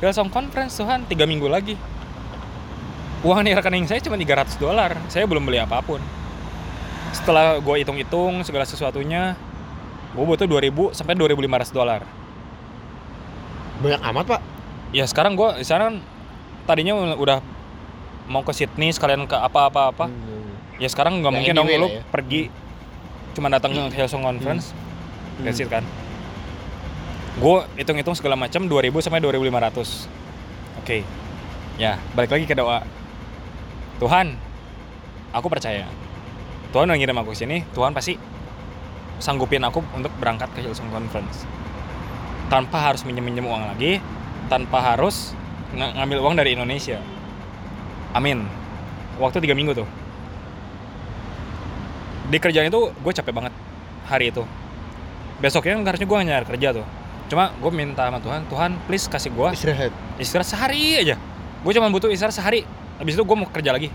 Hillsong Conference Tuhan tiga minggu lagi. Uang di rekening saya cuma 300 dolar. Saya belum beli apa pun setelah gue hitung-hitung segala sesuatunya gue butuh 2000 sampai 2500 dolar. Banyak amat pak. ya sekarang gue sekarang tadinya udah mau ke Sydney sekalian ke apa-apa-apa. Hmm. ya sekarang nggak Ya, mungkin dong lu ya. pergi cuma datang ke Hillsong Conference. Hmm. that's it kan? Gue hitung-hitung segala macam 2000 sampai 2500 oke. Ya balik lagi ke doa. Tuhan aku percaya Tuhan udah ngirim aku ke sini Tuhan pasti sanggupin aku untuk berangkat ke Hillsong Conference. Tanpa harus minjem-minjem uang lagi tanpa harus ng- ngambil uang dari Indonesia. Amin. Waktu tiga minggu tuh. Di kerjaan itu gue capek banget hari itu. Besoknya kan harusnya gue nyari kerja tuh. Cuma gue minta sama Tuhan Tuhan please kasih gue Istirahat. istirahat sehari aja. Gue cuma butuh istirahat sehari. Habis itu gue mau kerja lagi.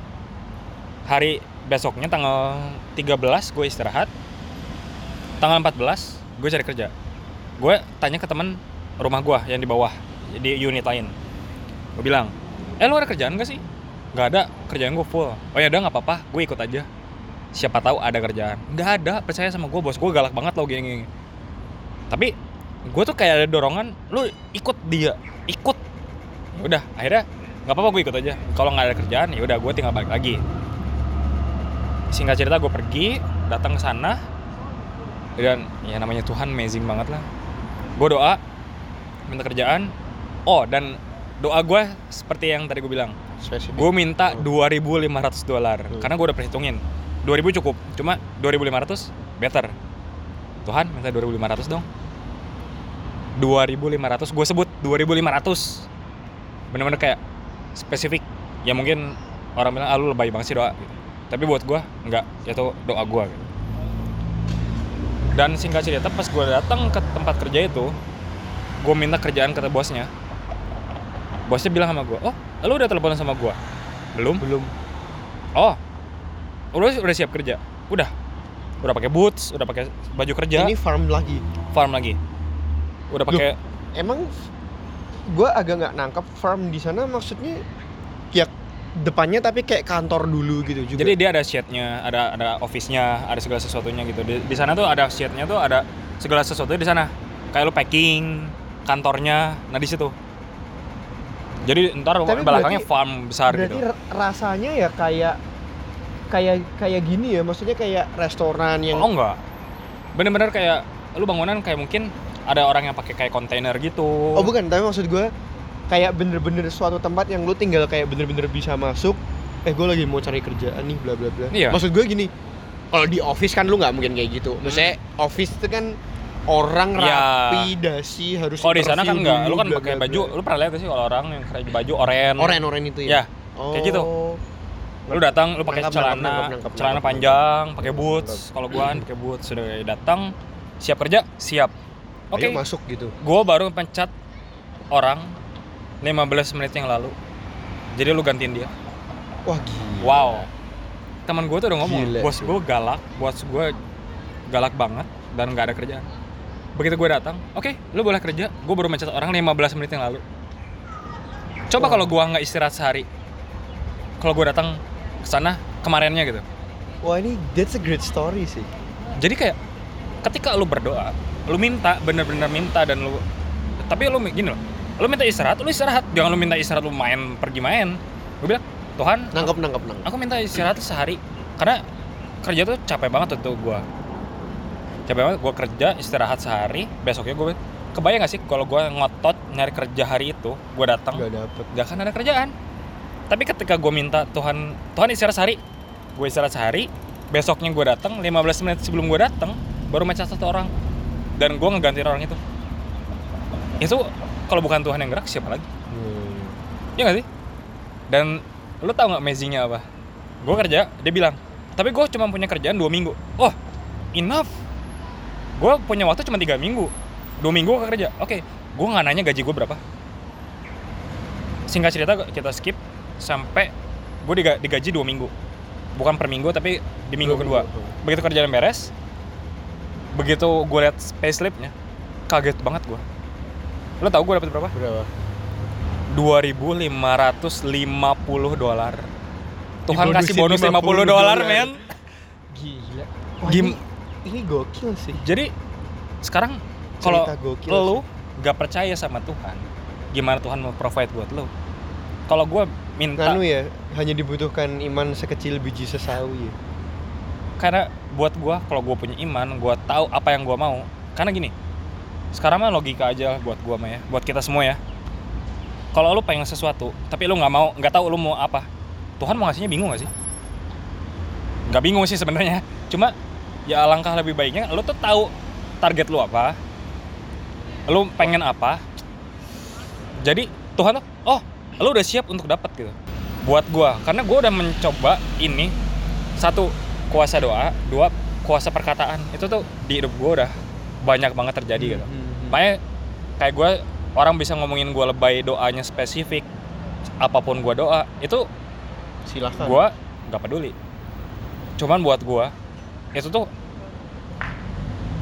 Hari besoknya tanggal 13 gue istirahat. Tanggal 14 gue cari kerja. Gue tanya ke teman rumah gue yang di bawah di unit lain. Gue bilang eh lu ada kerjaan gak sih? Nggak ada kerjaan gue full. Oh ya udah nggak apa-apa gue ikut aja. Siapa tahu ada kerjaan. Nggak ada percaya sama gue bos gue galak banget loh gini, gini. Tapi gue tuh kayak ada dorongan lu ikut dia ikut. Ya udah akhirnya nggak apa-apa gue ikut aja. Kalau nggak ada kerjaan ya udah gue tinggal balik lagi singkat cerita gue pergi datang ke sana. Dan ya namanya Tuhan amazing banget lah. Gue doa minta kerjaan. Oh dan doa gue seperti yang tadi gue bilang. Gue minta Hmm. 2.500 dolar. Hmm. karena gue udah perhitungin. 2.000 cukup cuma 2.500 better. Tuhan minta 2.500 dong. 2.500 gue sebut 2.500 bener-bener kayak spesifik. Ya mungkin orang bilang ah lu lebay banget sih doa gitu. Tapi buat gue enggak itu doa gue gitu. dan singkat cerita pas gue datang ke tempat kerja itu gue minta kerjaan kata bosnya. Bosnya bilang sama gue oh lu udah telepon sama gue belum. Belum. oh udah udah siap kerja? Udah. Udah pakai boots udah pakai baju kerja. Ini farm lagi. farm lagi. Udah pakai Emang gue agak nggak nangkep farm di sana maksudnya ya depannya tapi kayak kantor dulu gitu juga. jadi dia ada shednya ada ada office-nya ada segala sesuatunya gitu. Di, di sana tuh ada shednya tuh ada segala sesuatu di sana. Kayak lu packing kantornya nah di situ. Jadi ntar Tapi belakangnya berarti- farm besar berarti gitu. ra- rasanya ya kayak kayak kayak gini ya? Maksudnya kayak restoran yang oh enggak. Bener-bener kayak lu bangunan kayak mungkin ada orang yang pakai kayak kontainer gitu. Oh bukan, tapi maksud gue kayak bener-bener suatu tempat yang lu tinggal kayak bener-bener bisa masuk. Eh gue lagi mau cari kerjaan nih, bla bla bla. Iya. Maksud gue gini, kalau di office kan lu nggak mungkin kayak gitu. Maksudnya office itu kan orang Hmm. Ya. rapi, dasi harus. kalau di sana kan enggak lu kan pakai baju lu pernah lihat sih kalau orang yang pakai baju oranye oren-oren itu ya. ya kayak gitu. lu datang lu pakai celana nangkap, nangkap, nangkap, celana nangkap, panjang pakai boots kalau gua kan pakai boots sudah datang siap kerja siap oke Ayo masuk gitu. gua baru pencet orang 15 menit yang lalu. Jadi lu gantiin dia. Wah gila. wow. Teman gua tuh udah ngomong Gila bos gua galak bos gua galak banget dan nggak ada kerjaan. Begitu gua datang oke lu boleh kerja. Gua baru mencet orang 15 menit yang lalu. Coba kalau gua nggak istirahat sehari kalau gua datang ke sana kemarinnya gitu. Wah ini that's a great story sih. jadi kayak ketika lu berdoa lu minta bener-bener minta dan lu tapi lu gini loh lu minta istirahat? Lu istirahat. Jangan lu minta istirahat lu main pergi main. Gue bilang Tuhan Nangkep nangkep nangkep. aku minta istirahat sehari. Karena kerja tuh capek banget tuh gua. Capek banget gua kerja istirahat sehari. Besoknya gue kebayang gak sih kalau gue ngotot nyari kerja hari itu gue datang Gak dapet. gak akan ada kerjaan. Tapi ketika gue minta Tuhan Tuhan istirahat sehari. Gue istirahat sehari besoknya gue datang 15 menit sebelum gue datang baru mecat satu orang. Dan gue ngegantiin orang itu. Itu kalau bukan Tuhan yang gerak siapa lagi? Hmm. ya gak sih? Dan lu tau nggak amazingnya apa? Gue kerja dia bilang tapi gue cuma punya kerjaan dua minggu. Oh enough. Gue punya waktu cuma tiga minggu. Dua minggu gue kerja. Oke gue nggak nanya gaji gue berapa. Singkat cerita kita skip sampai gue diga- digaji dua minggu. Bukan per minggu tapi di minggu Dua kedua. minggu. begitu kerjaan beres begitu gue liat payslipnya kaget banget gue lo tau gue dapet berapa Berapa? 2.550 dolar. Tuhan kasih bonus Dibonusin 50 dolar, men. Gila. Wah, Gim- ini, ini gokil sih. Jadi sekarang kalau lu gak percaya sama Tuhan, gimana Tuhan mau provide buat lu? Kalau gue minta, Anu ya, hanya dibutuhkan iman sekecil biji sesawi ya. karena buat gue, kalau gue punya iman, gue tahu apa yang gue mau. Karena gini, sekarang mah logika aja buat gue mah ya, buat kita semua ya. Kalau lu pengen sesuatu, tapi lu nggak mau, nggak tahu lu mau apa, Tuhan mau ngasihnya bingung gak sih? Nggak bingung sih sebenarnya. Cuma ya alangkah lebih baiknya lu tuh tahu target lu apa, lu pengen apa. Jadi Tuhan tuh, oh, lu udah siap untuk dapat gitu. Buat gua, karena gua udah mencoba ini satu kuasa doa, dua kuasa perkataan. Itu tuh di hidup gua udah banyak banget terjadi gitu. Hmm. Makanya kayak gue orang bisa ngomongin gue lebay doanya spesifik apa pun gue doa itu Silahkan. gue nggak peduli cuman buat gue itu tuh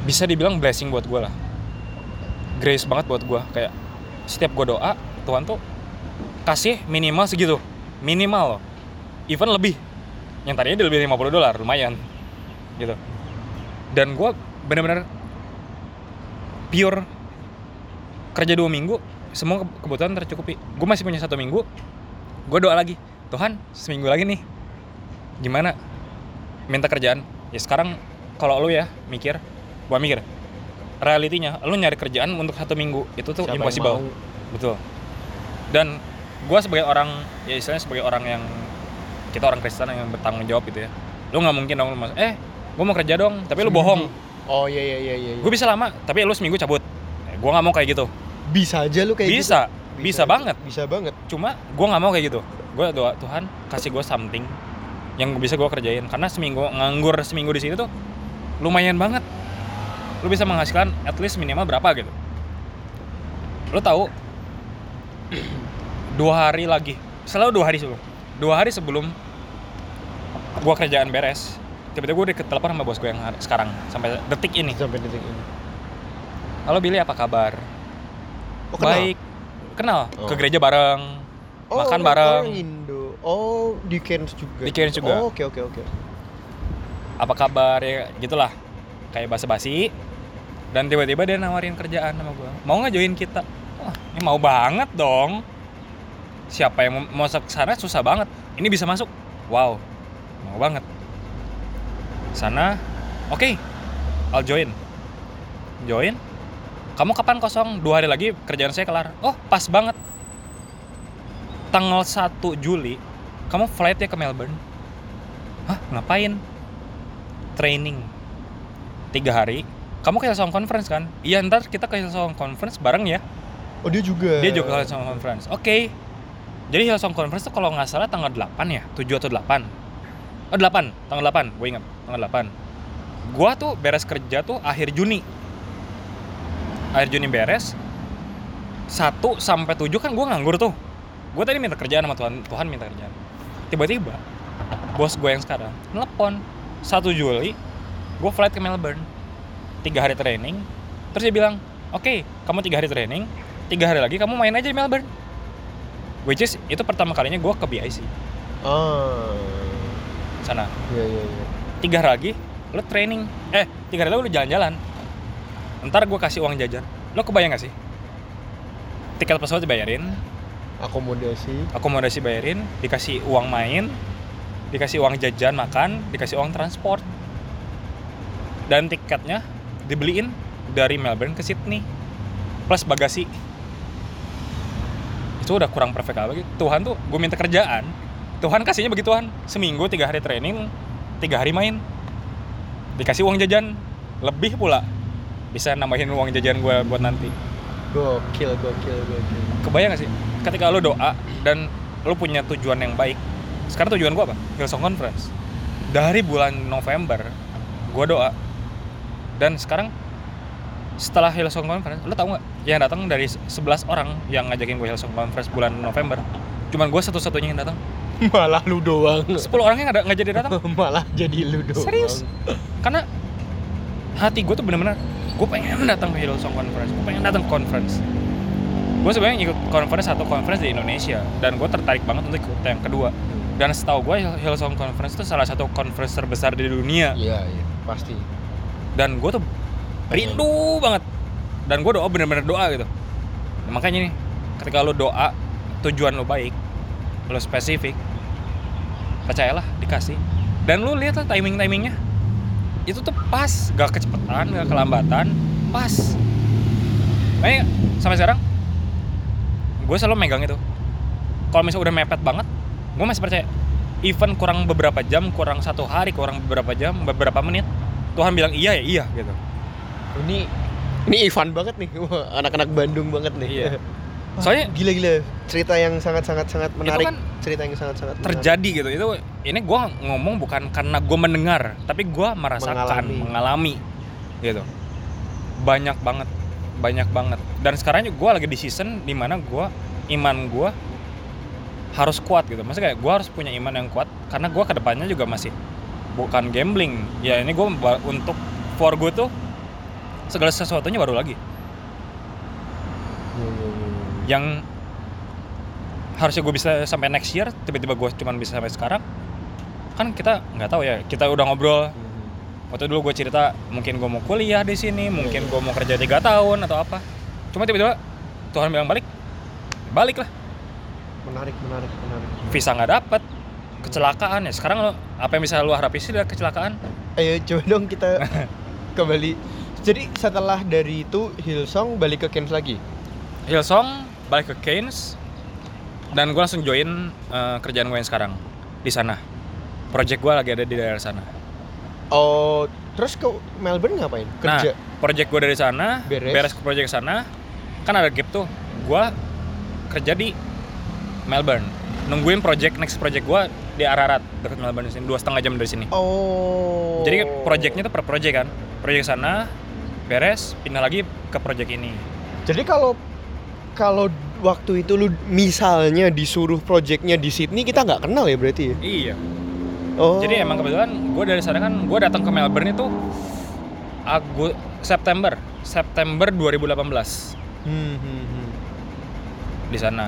bisa dibilang blessing buat gue lah grace banget buat gue kayak setiap gue doa Tuhan tuh kasih minimal segitu minimal loh even lebih yang tadinya dia lebih 50 dolar lumayan gitu dan gue bener-bener pure kerja dua minggu semua ke- kebutuhan tercukupi. Gue masih punya satu minggu gue doa lagi Tuhan seminggu lagi nih gimana? Minta kerjaan. Ya sekarang kalau lu ya mikir gua mikir realitinya lu nyari kerjaan untuk satu minggu itu tuh Siapa impossible. mau? betul. Dan gua sebagai orang ya istilahnya sebagai orang yang kita orang Kristen yang bertanggung jawab gitu ya lu nggak mungkin dong lu mas eh gua mau kerja dong tapi lu bohong Oh iya iya iya iya. iya. gue bisa lama tapi lu seminggu cabut Eh, gua nggak mau kayak gitu bisa aja lu kayak gitu. bisa bisa banget Bisa banget. cuma gue nggak mau kayak gitu gue doa Tuhan kasih gue something yang bisa gue kerjain karena seminggu nganggur seminggu di sini tuh lumayan banget lu bisa menghasilkan at least minimal berapa gitu lu tahu (clears throat) dua hari lagi selalu dua hari sebelum dua hari sebelum gue kerjaan beres tiba-tiba gue ditelepon sama bos gue yang sekarang sampai detik ini Sampai detik ini. halo Billy apa kabar Oh, kenal? baik kenal Oh. ke gereja bareng Oh, makan bareng. orang Indo. Oh, di Cairns juga. Di Cairns juga. Oh, oke oke oke. apa kabar ya gitulah kayak basa-basi dan tiba-tiba dia nawarin kerjaan sama gue mau nggak join kita wah ini mau banget dong siapa yang mau masuk ke sana susah banget ini bisa masuk wow mau banget sana. Oke I'll join. Join. Kamu kapan kosong? Dua hari lagi kerjaan saya kelar. Oh pas banget. Tanggal 1 Juli kamu flight ya ke Melbourne. Hah ngapain? Training. Tiga hari. Kamu ke Hillsong Conference kan? Iya ntar kita ke Hillsong Conference bareng ya. Oh, dia juga. dia juga ke Hillsong Conference. Oke. Jadi Hillsong Conference tuh kalau nggak salah tanggal 8 ya? 7 atau 8 oh 8 tanggal 8 gue ingat. Tanggal 8 gua tuh beres kerja tuh akhir Juni. Akhir Juni beres. 1 sampai 7 kan gua nganggur tuh. Gue tadi minta kerjaan sama Tuhan. Tuhan minta kerjaan. Tiba-tiba bos gue yang sekarang telepon 1 Juli gue flight ke Melbourne. Tiga hari training. Terus dia bilang oke kamu tiga hari training. Tiga hari lagi kamu main aja di Melbourne. Which is itu pertama kalinya gue ke BIC Ah. Sana. Iya iya iya. tiga hari lagi lo training. Eh tiga hari lagi lo jalan-jalan. Ntar gue kasih uang jajan. Lo kebayang gak sih? Tiket pesawat dibayarin. Akomodasi. akomodasi bayarin dikasih uang main dikasih uang jajan makan dikasih uang transport. Dan tiketnya dibeliin dari Melbourne ke Sydney plus bagasi. Itu udah kurang perfect lagi Tuhan tuh gue minta kerjaan Tuhan kasihnya begituan seminggu tiga hari training tiga hari main. Dikasih uang jajan. Lebih pula bisa nambahin uang jajan gue buat nanti. Gokil, gokil, gokil. kebayang gak sih? Ketika lo doa dan lo punya tujuan yang baik sekarang tujuan gue apa? Hillsong Conference. Dari bulan November gue doa. Dan sekarang setelah Hillsong Conference lo tau nggak? Yang datang dari 11 orang yang ngajakin gue Hillsong Conference bulan November cuman gue satu-satunya yang datang (laughs) Malah lu doang. 10 orangnya nggak nggak jadi datang (laughs) Malah jadi lu doang. Serius? karena hati gue tuh bener-bener gue pengen datang ke Hillsong Conference gue pengen datang ke conference gue sebenarnya ikut conference satu conference di Indonesia dan gue tertarik banget untuk ikut yang kedua dan setahu gue Hill- Hillsong Conference itu salah satu conference terbesar di dunia Iya, iya, pasti. dan gue tuh rindu banget dan gue doa bener-bener doa gitu Nah, makanya nih ketika lo doa tujuan lo baik lo spesifik percayalah dikasih dan lu lihat lah timing timingnya itu tuh pas gak kecepatan gak kelambatan pas makanya sampai sekarang gue selalu megang itu kalau misalnya udah mepet banget gue masih percaya even kurang beberapa jam kurang satu hari kurang beberapa jam beberapa menit Tuhan bilang iya ya iya gitu Ini ini Ivan banget nih. Anak-anak Bandung banget nih. Iya. (laughs) Soalnya- gila-gila cerita yang sangat-sangat sangat menarik. kan cerita yang sangat-sangat menarik. terjadi gitu itu ini gue ngomong bukan karena gue mendengar tapi gue merasakan Mengalami. mengalami. gitu banyak banget banyak banget dan sekarang gue lagi di season di mana gue iman gue harus kuat gitu maksudnya kayak gue harus punya iman yang kuat karena gue ke depannya juga masih bukan gambling ya ini gue untuk for gue tuh segala sesuatunya baru lagi Iya, iya, iya, iya. Yang harusnya gue bisa sampai next year tiba-tiba gue cuman bisa sampai sekarang kan kita nggak tahu ya kita udah ngobrol Mhm. waktu dulu gue cerita mungkin gue mau kuliah di sini mungkin gue mau kerja tiga tahun atau apa cuma tiba-tiba Tuhan bilang balik balik lah Menarik, menarik, menarik. visa nggak dapet kecelakaan ya sekarang lo apa yang bisa lo harapin sih dari kecelakaan Ayo coba dong kita (laughs) kembali. Jadi setelah dari itu Hillsong balik ke Kens lagi. Hillsong balik ke Keynes dan gue langsung join eh, kerjaan gue yang sekarang di sana project gue lagi ada di daerah sana Oh, terus ke Melbourne ngapain? Kerja. Nah, project gue dari sana, Beres. beres, ke project sana, kan ada gap tuh. Gue kerja di Melbourne, nungguin project next project gue di Ararat dekat Melbourne sini, dua setengah jam dari sini. Oh. Jadi projectnya tuh per project kan, project sana beres, pindah lagi ke project ini. Jadi kalau kalau waktu itu lu misalnya disuruh projectnya di Sydney kita nggak kenal ya berarti ya? Iya. Oh. Jadi emang kebetulan gue dari sana kan, gue datang ke Melbourne itu Agu September, September 2018 Hmm, hmm, hmm. di sana.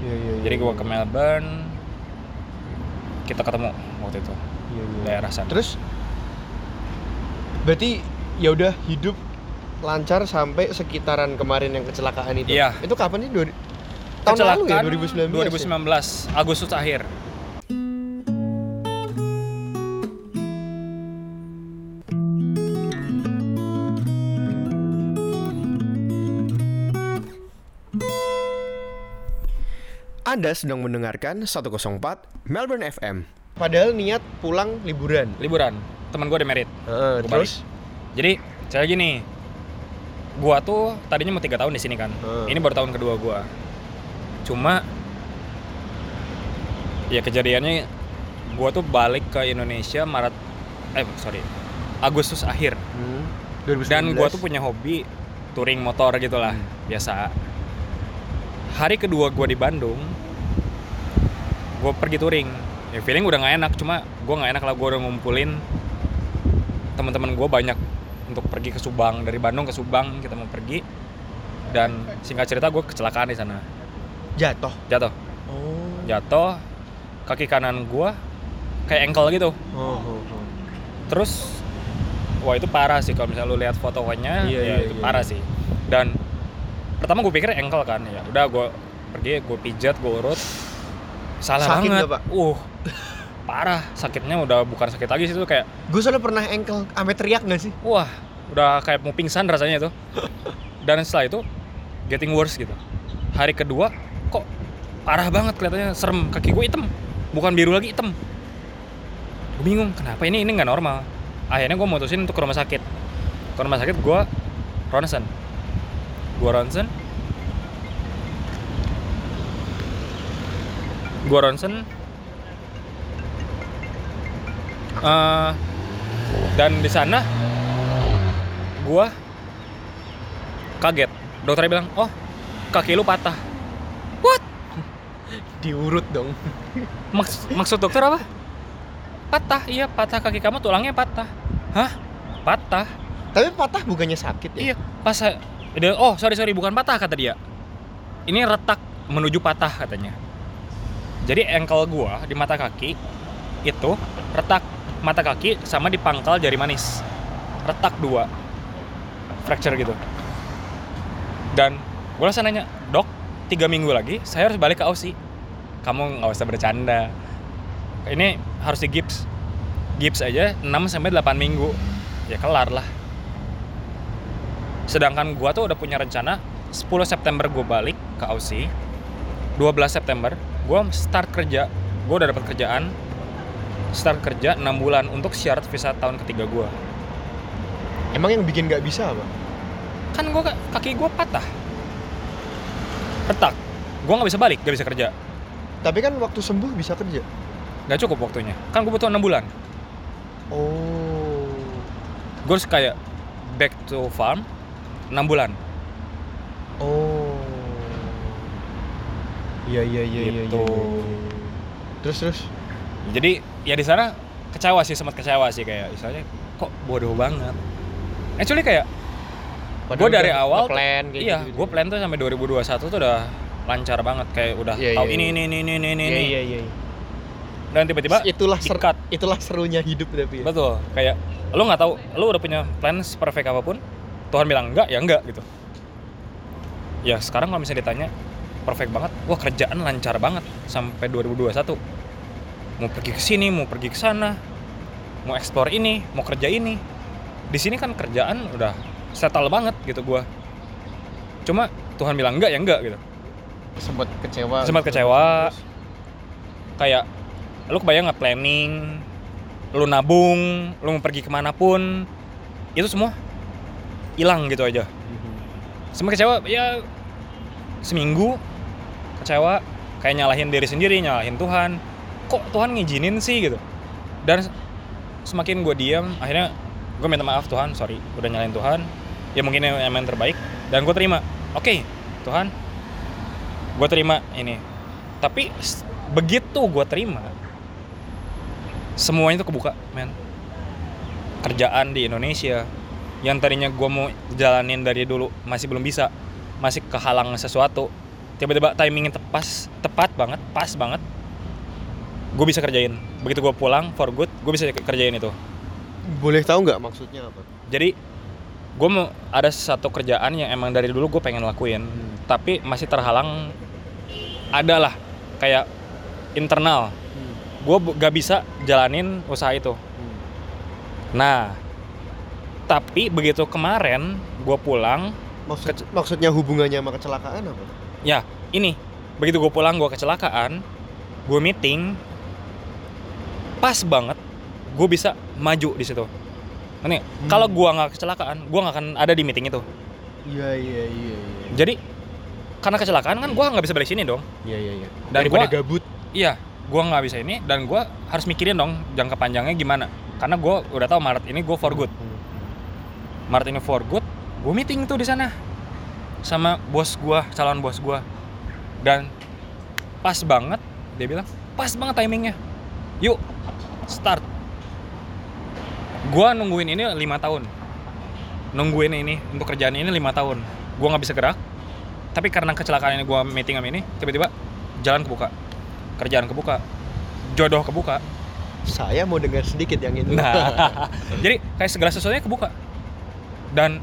Iya, iya, iya, Jadi gue iya. ke Melbourne, kita ketemu waktu itu Iya, iya. daerah sana. Terus berarti ya udah hidup lancar sampai sekitaran kemarin yang kecelakaan itu. Iya. Itu kapan sih? Dua, tahun lalu ya 2019. ya? 2019 Agustus akhir Anda sedang mendengarkan 104 Melbourne FM. Padahal niat pulang liburan. liburan teman gue ada merit Heeh, Gua terus jadi saya gini gua tuh tadinya mau tiga tahun di sini kan. Hmm. ini baru tahun kedua gua. Cuma ya kejadiannya gua tuh balik ke Indonesia Maret eh sorry Agustus akhir. Hmm, 2019. dan gua tuh punya hobi touring motor gitu lah Hmm. biasa. Hari kedua gua di Bandung gua pergi touring. Ya feeling udah nggak enak cuma gua nggak enak lah gua udah ngumpulin teman-teman gua banyak untuk pergi ke Subang dari Bandung ke Subang kita mau pergi dan singkat cerita gue kecelakaan di sana jatuh. jatuh Oh. jatuh kaki kanan gua kayak ankle gitu Oh, oh, oh. terus wah itu parah sih kalau misalnya lu lihat fotonya Iya, ya iya, itu iya, parah iya. sih dan pertama gue pikir ankle kan ya udah gue pergi gue pijat gue urut salah Sakit banget nggak, Pak? uh parah sakitnya udah bukan sakit lagi sih itu kayak Gue soalnya pernah ankle sampai teriak gak sih? wah udah kayak mau pingsan rasanya itu. Dan setelah itu getting worse gitu. Hari kedua kok parah banget kelihatannya serem. Kaki gue hitam bukan biru lagi hitam. Gue bingung kenapa ini ini nggak normal? Akhirnya gue mutusin untuk ke rumah sakit. Ke rumah sakit gue ronsen. Gue ronsen. Gue ronsen Eh, dan di sana gue kaget. Dokternya bilang oh kaki lu patah. What? (laughs) Diurut dong. (laughs) Maks- maksud dokter apa? Patah iya patah kaki kamu tulangnya patah. Hah? Patah? Tapi patah bukannya sakit ya? iya pas saya oh sorry sorry bukan patah kata dia. Ini retak menuju patah katanya. Jadi ankle gua di mata kaki itu retak mata kaki sama di pangkal jari manis. Retak dua. Fracture gitu. Dan gue langsung nanya dok tiga minggu lagi saya harus balik ke Aussie. Kamu nggak usah bercanda. Ini harus di gips. Gips aja 6 sampai 8 minggu. Ya kelar lah. Sedangkan gua tuh udah punya rencana 10 September gue balik ke Aussie 12 September gua start kerja. Gue udah dapat kerjaan start kerja 6 bulan untuk syarat visa tahun ketiga gua Emang yang bikin nggak bisa apa? kan gua kaki gua patah retak gua nggak bisa balik nggak bisa kerja Tapi kan waktu sembuh bisa kerja. nggak cukup waktunya kan gue butuh enam bulan Oh. gue harus kayak back to farm 6 bulan Oh. Iya iya iya iya. Gitu. iya, iya. Terus terus. jadi ya di sana kecewa sih sempat kecewa sih kayak misalnya kok bodoh banget actually kayak gue dari awal plan kayak iya gitu. gue plan tuh sampai 2021 tuh udah lancar banget kayak udah Iya, tahu iya, ini, iya. ini ini ini ini ini Iya iya iya. dan tiba-tiba itulah ser di-cut. itulah serunya hidup tapi ya. betul kayak lu nggak tahu lu udah punya plan perfect apa pun Tuhan bilang enggak ya enggak gitu ya sekarang kalau misalnya ditanya perfect banget wah kerjaan lancar banget sampai 2021 mau pergi ke sini mau pergi ke sana mau explore ini mau kerja ini. Di sini kan kerjaan udah settle banget gitu gua. Cuma Tuhan bilang enggak ya enggak gitu. Sempat kecewa. Sempat gitu. kecewa. Terus, kayak lu kebayang nggak planning? Lu nabung lu mau pergi ke mana pun itu semua hilang gitu aja. Semua kecewa ya seminggu kecewa. Kayak nyalahin diri sendiri nyalahin Tuhan kok Tuhan ngizinin sih gitu. Dan semakin gue diam akhirnya gue minta maaf Tuhan sorry udah nyalahin Tuhan. Ya mungkin yang emang terbaik. Dan gue terima oke Tuhan gue terima ini. Tapi begitu gue terima semuanya tuh kebuka men. Kerjaan di Indonesia yang tadinya gue mau jalanin dari dulu masih belum bisa masih kehalang sesuatu tiba-tiba timingnya tepas tepat banget pas banget gue bisa kerjain. Begitu gue pulang for good gue bisa kerjain itu. Boleh tahu nggak maksudnya apa? jadi gue mau ada satu kerjaan yang emang dari dulu gue pengen lakuin tapi masih terhalang adalah kayak internal. Gue gak bisa jalanin usaha itu. Nah tapi begitu kemarin gue pulang Maksud, maksudnya hubungannya sama kecelakaan apa? ya ini. Begitu gue pulang gue kecelakaan gue meeting pas banget gue bisa maju di situ. Ini kalau gue nggak kecelakaan gue nggak akan ada di meeting itu. Iya iya iya iya. jadi karena kecelakaan kan gue nggak bisa balik sini dong. Iya iya iya. Dan gua- gabut. iya gue nggak bisa ini dan gue harus mikirin dong jangka panjangnya gimana. Karena gue udah tahu Maret ini gue for good. Maret ini for good gue meeting tuh di sana. Sama bos gue calon bos gue dan pas banget dia bilang pas banget timingnya. Yuk start gue nungguin ini lima tahun nungguin ini untuk kerjaan ini lima tahun gue nggak bisa gerak tapi karena kecelakaan ini gue meeting sama ini tiba-tiba jalan kebuka kerjaan kebuka jodoh kebuka Saya mau dengar sedikit yang itu. Nah, (laughs) jadi kayak segala sesuatunya kebuka. Dan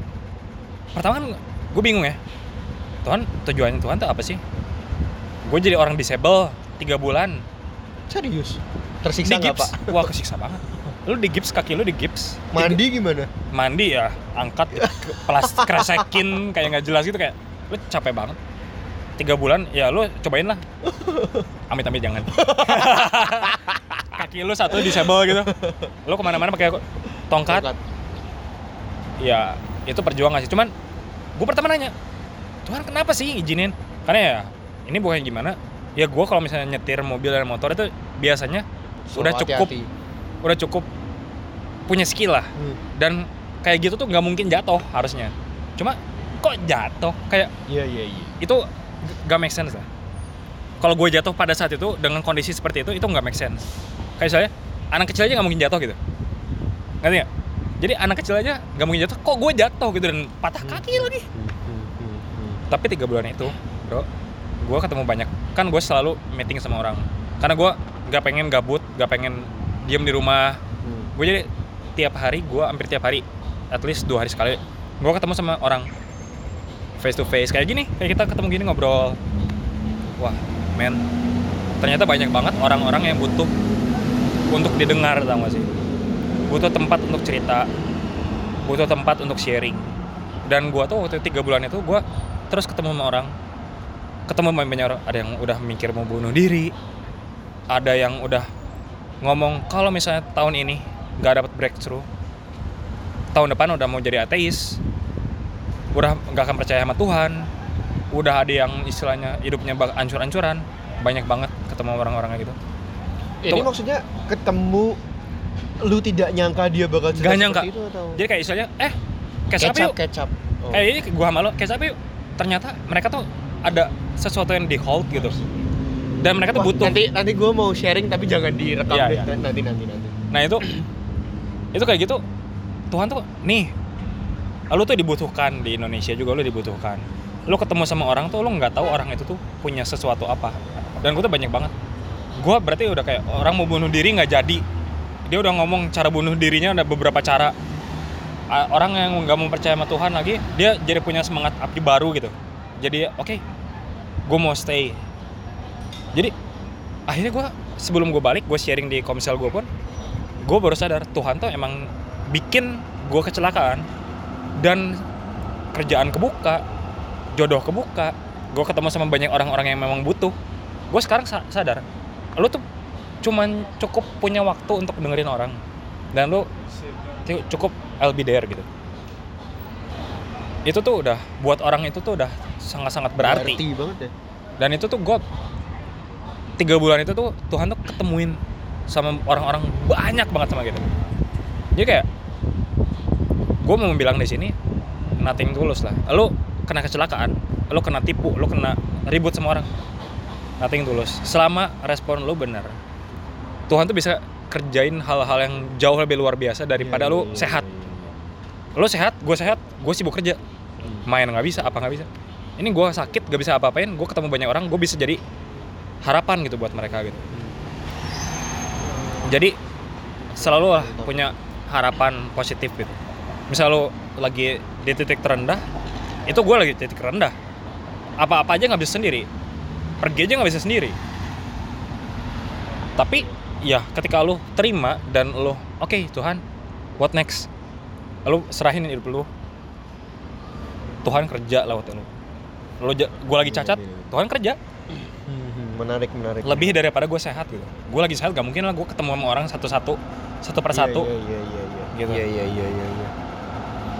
pertama kan gue bingung ya. Tuhan tujuannya Tuhan tuh apa sih? Gue jadi orang disable tiga bulan Serius. Tersiksa nggak pak? Wah kesiksa banget. Lu di gips kaki lu di gips. Mandi gimana? mandi ya angkat pelas kresekin kayak nggak jelas gitu kayak lu capek banget tiga bulan ya lu cobain lah amit amit jangan (laughs) kaki lu satu disable gitu lu ke mana-mana pakai tongkat Tongkat. ya itu perjuangan sih cuman gue pertama nanya Tuhan kenapa sih izinin karena ya ini bukan gimana ya gue kalau misalnya nyetir mobil dan motor itu biasanya Selalu udah cukup. Hati-hati. udah cukup punya skill lah. Hmm. dan kayak gitu tuh nggak mungkin jatuh harusnya. Cuma kok jatuh? Kayak Iya iya iya. itu g- gak make sense lah. Kalau gue jatuh pada saat itu dengan kondisi seperti itu itu nggak make sense. Kayak saya anak kecil aja nggak mungkin jatuh gitu. Ngerti nggak? Jadi anak kecil aja nggak mungkin jatuh kok gue jatuh gitu dan patah kaki lagi. Hmm, hmm, hmm, hmm. tapi tiga bulan itu bro gue ketemu banyak. Kan gue selalu meeting sama orang karena gue nggak pengen gabut nggak pengen diem di rumah. Hmm. gue jadi tiap hari gue hampir tiap hari at least dua hari sekali gue ketemu sama orang face to face. Kayak gini kayak kita ketemu gini ngobrol. Wah men. Ternyata banyak banget orang-orang yang butuh untuk didengar tau gak sih? Butuh tempat untuk cerita butuh tempat untuk sharing. Dan gue tuh waktu tiga bulan itu gue terus ketemu sama orang. Ketemu banyak orang ada yang udah mikir mau bunuh diri ada yang udah ngomong kalau misalnya tahun ini nggak dapat breakthrough tahun depan udah mau jadi ateis udah nggak akan percaya sama Tuhan udah ada yang istilahnya hidupnya ancur-ancuran banyak banget ketemu orang-orang kayak gitu Ini Tuh. maksudnya ketemu lu tidak nyangka dia bakal Gak nyangka. itu atau jadi kayak istilahnya eh kecap kecap yuk kecap. Oh. kayak ini gua sama lo kecap yuk ternyata mereka tuh ada sesuatu yang di hold gitu dan mereka tuh Wah, butuh. Nanti nanti gue mau sharing tapi jangan direkam Iya, deh. iya. Nanti nanti nanti. Nah itu itu kayak gitu. Tuhan tuh nih lu tuh dibutuhkan di Indonesia juga lu dibutuhkan. Lu ketemu sama orang tuh lu nggak tahu orang itu tuh punya sesuatu apa. Dan gue tuh banyak banget. Gue berarti udah kayak orang mau bunuh diri nggak jadi. Dia udah ngomong cara bunuh dirinya ada beberapa cara. Orang yang nggak mau percaya sama Tuhan lagi dia jadi punya semangat api baru gitu. Jadi oke gue mau stay jadi akhirnya gue sebelum gue balik gue sharing di komsel gue pun gue baru sadar Tuhan tuh emang bikin gue kecelakaan dan kerjaan kebuka jodoh kebuka gue ketemu sama banyak orang-orang yang memang butuh. Gue sekarang sa- sadar lu tuh cuman cukup punya waktu untuk dengerin orang dan lu tu- cukup I'll be there gitu. Itu tuh udah buat orang itu tuh udah sangat-sangat berarti. Banget ya. dan itu tuh gue tiga bulan itu tuh Tuhan tuh ketemuin sama orang-orang banyak banget sama gitu jadi kayak gue mau bilang di sini nothing tulus lah. Lu kena kecelakaan lu kena tipu lu kena ribut sama orang nothing tulus. Selama respon lu bener Tuhan tuh bisa kerjain hal-hal yang jauh lebih luar biasa daripada Iya, lu sehat. lu sehat gue sehat gue sibuk kerja. Main nggak bisa apa nggak bisa. Ini gue sakit gak bisa apa-apain gue ketemu banyak orang gue bisa jadi harapan gitu buat mereka gitu. Jadi selalu lah punya harapan positif gitu. Misal lo lagi di titik terendah itu gue lagi di titik rendah. Apa-apa aja nggak bisa sendiri. Pergi aja nggak bisa sendiri. Tapi ya ketika lo terima dan lo oke Tuhan what next? Lo serahin hidup lo Tuhan kerja lewat lo lo gue lagi cacat Tuhan kerja menarik menarik. lebih daripada gue sehat gitu gue lagi sehat gak mungkin lah gue ketemu sama orang satu-satu satu persatu Iya iya iya iya. Gitu. Iya iya iya iya. iya.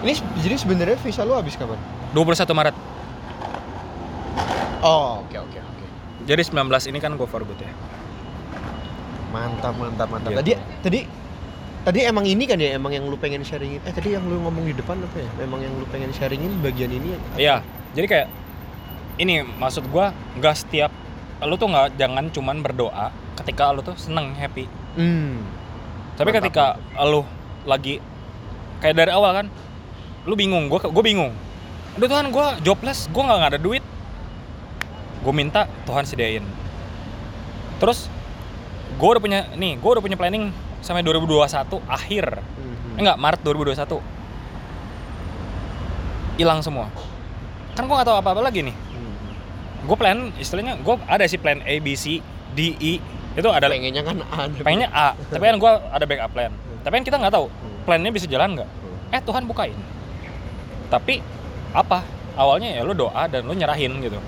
Ini jadi sebenarnya visa lu habis kapan? 21 Maret Oh, oke oke oke. jadi 19 ini kan gue for good ya Mantap mantap mantap. Gitu. Tadi tadi tadi emang ini kan ya emang yang lu pengen sharingin. Eh tadi yang lu ngomong di depan apa ya? Emang yang lu pengen sharingin bagian ini ya? iya jadi kayak ini maksud gue nggak setiap lu tuh nggak jangan cuman berdoa ketika lu tuh seneng happy. Hmm. tapi Mantap, ketika lu lagi kayak dari awal kan lu bingung gue gue bingung. Aduh Tuhan gue jobless gue nggak ada duit. Gue minta Tuhan sediain. Terus gue udah punya nih gue udah punya planning sampai 2021 akhir. Mhm. enggak Maret 2021 hilang semua. Kan gue nggak tahu apa-apa lagi nih. Hmm. Gue plan istilahnya gue ada sih plan A B C D E itu ada pengennya kan ada. pengennya A tapi kan gue ada backup plan tapi kan kita nggak tahu Hmm. plannya bisa jalan nggak eh Tuhan bukain tapi apa awalnya ya lu doa dan lu nyerahin gitu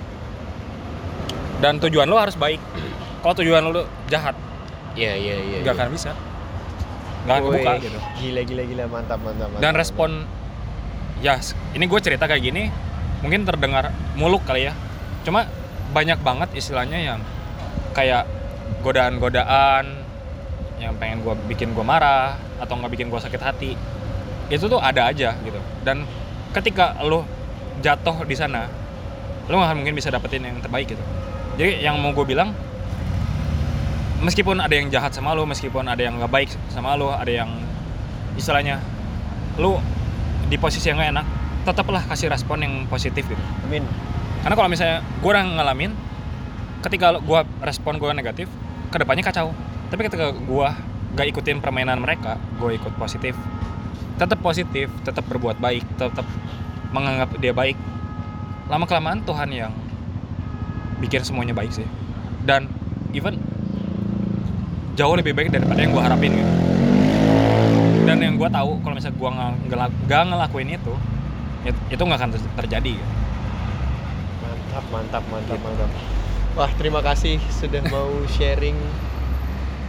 dan tujuan lu harus baik kalau tujuan lu jahat Iya iya iya. nggak iya. akan bisa nggak akan buka gitu Gila gila gila mantap mantap. mantap dan mantap. respon ya s- ini gue cerita kayak gini mungkin terdengar muluk kali ya cuma banyak banget istilahnya yang kayak godaan-godaan yang pengen gue bikin gue marah atau nggak bikin gue sakit hati. Itu tuh ada aja gitu. Dan ketika lo jatuh di sana lo nggak mungkin bisa dapetin yang terbaik gitu. Jadi yang mau gue bilang meskipun ada yang jahat sama lo meskipun ada yang nggak baik sama lo ada yang istilahnya lu di posisi yang gak enak tetaplah kasih respon yang positif gitu. Amin. Karena kalau misalnya gue udah ngalamin ketika gue respon gue negatif ke depannya kacau. Tapi ketika gue gak ikutin permainan mereka gue ikut positif. Tetap positif tetap berbuat baik tetap menganggap dia baik. Lama kelamaan Tuhan yang bikin semuanya baik sih. Dan even jauh lebih baik daripada yang gue harapin gitu. Dan yang gue tahu kalau misalnya gue nggak ngelak- nggak ngelakuin itu it- itu nggak akan ter- terjadi gitu. Mantap mantap mantap Gitu. mantap. Wah terima kasih sudah mau (laughs) sharing.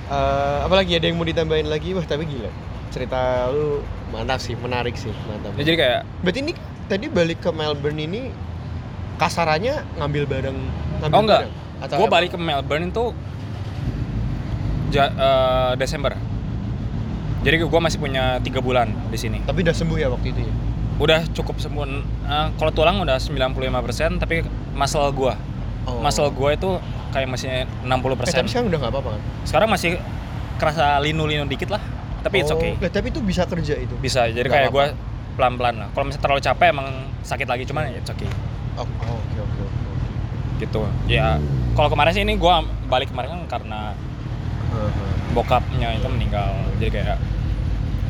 Eh, apalagi ada yang mau ditambahin lagi? Wah tapi gila. Cerita lu mantap sih, menarik sih, mantap. Ya, jadi kayak Berarti ini tadi balik ke Melbourne ini kasarannya ngambil barang ngambil Oh, enggak. gue balik ke Melbourne itu ja- eh, Desember jadi gue masih punya tiga bulan di sini Tapi udah sembuh ya waktu itu ya. udah cukup sembuh Eh, kalau tulang udah 95% tapi muscle gue Oh. muscle gue itu kayak masih 60% Eh, tapi sekarang udah nggak apa-apa kan? sekarang masih kerasa linu-linu dikit lah. Tapi it's Oh, okay. lah, tapi itu bisa kerja itu. bisa jadi Nggak kayak gue pelan-pelan lah. Kalau misalnya terlalu capek emang sakit lagi cuman it's okay. Oh, oh, oke oke oke. gitu. Ya kalau kemarin sih ini gue balik kemarin kan karena bokapnya itu meninggal. Jadi kayak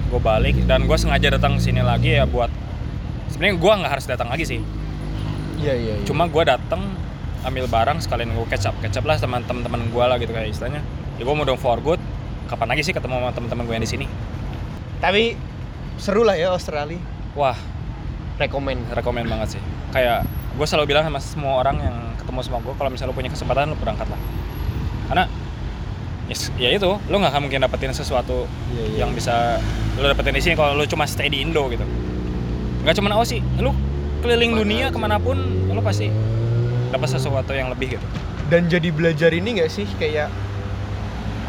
gue balik dan gue sengaja datang ke sini lagi ya buat sebenarnya gue nggak harus datang lagi sih Iya iya. iya. cuma gue datang ambil barang sekalian gue catch up lah sama teman-teman gue lah gitu kayak istilahnya ya gue mau dong for good kapan lagi sih ketemu sama teman-teman gue yang di sini tapi seru lah ya Australia. wah Rekomen. rekomen banget sih kayak gue selalu bilang sama semua orang yang ketemu sama gue kalau misalnya lo punya kesempatan lo berangkat lah karena yes, ya itu lo nggak akan mungkin dapetin sesuatu Iya, iya. yang bisa lo dapetin di sini kalau lo cuma stay di Indo gitu nggak cuma Aussie lo keliling Mana dunia aja. ke mana pun lo pasti dapat sesuatu yang lebih gitu Dan jadi belajar ini nggak sih kayak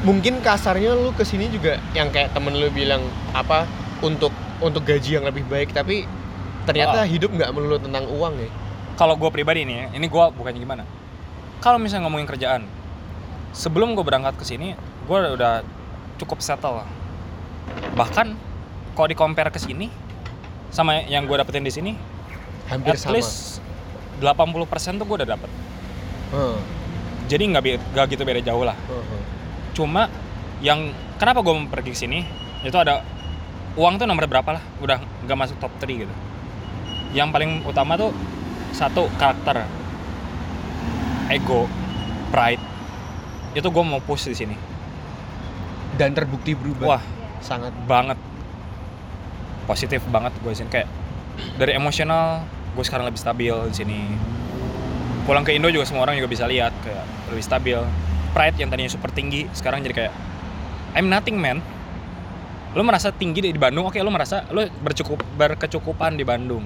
mungkin kasarnya lu ke sini juga yang kayak temen lu bilang apa untuk untuk gaji yang lebih baik tapi ternyata Ah. hidup nggak melulu tentang uang ya. kalau gue pribadi nih ya, ini gue bukannya gimana kalau misalnya ngomongin kerjaan sebelum gue berangkat ke sini gue udah cukup settle bahkan kalau di compare ke sini sama yang gue dapetin di sini Hampir at sama. least 80% tuh gue udah dapet. Heeh, jadi nggak nggak gitu beda jauh lah. Heeh. cuma yang kenapa gue pergi ke sini? Itu ada uang tuh nomor berapa lah? Udah nggak masuk top 3 gitu. Yang paling utama tuh satu karakter. Ego pride. Itu gue mau push di sini. Dan terbukti berubah. Wah. Sangat. banget. Positif banget gue sini. Kayak dari emosional gue sekarang lebih stabil di sini. Pulang ke Indo juga semua orang juga bisa lihat kayak lebih stabil. Pride yang tadinya super tinggi sekarang jadi kayak I'm nothing man. Lu merasa tinggi di Bandung oke lu merasa lu bercukup berkecukupan di Bandung.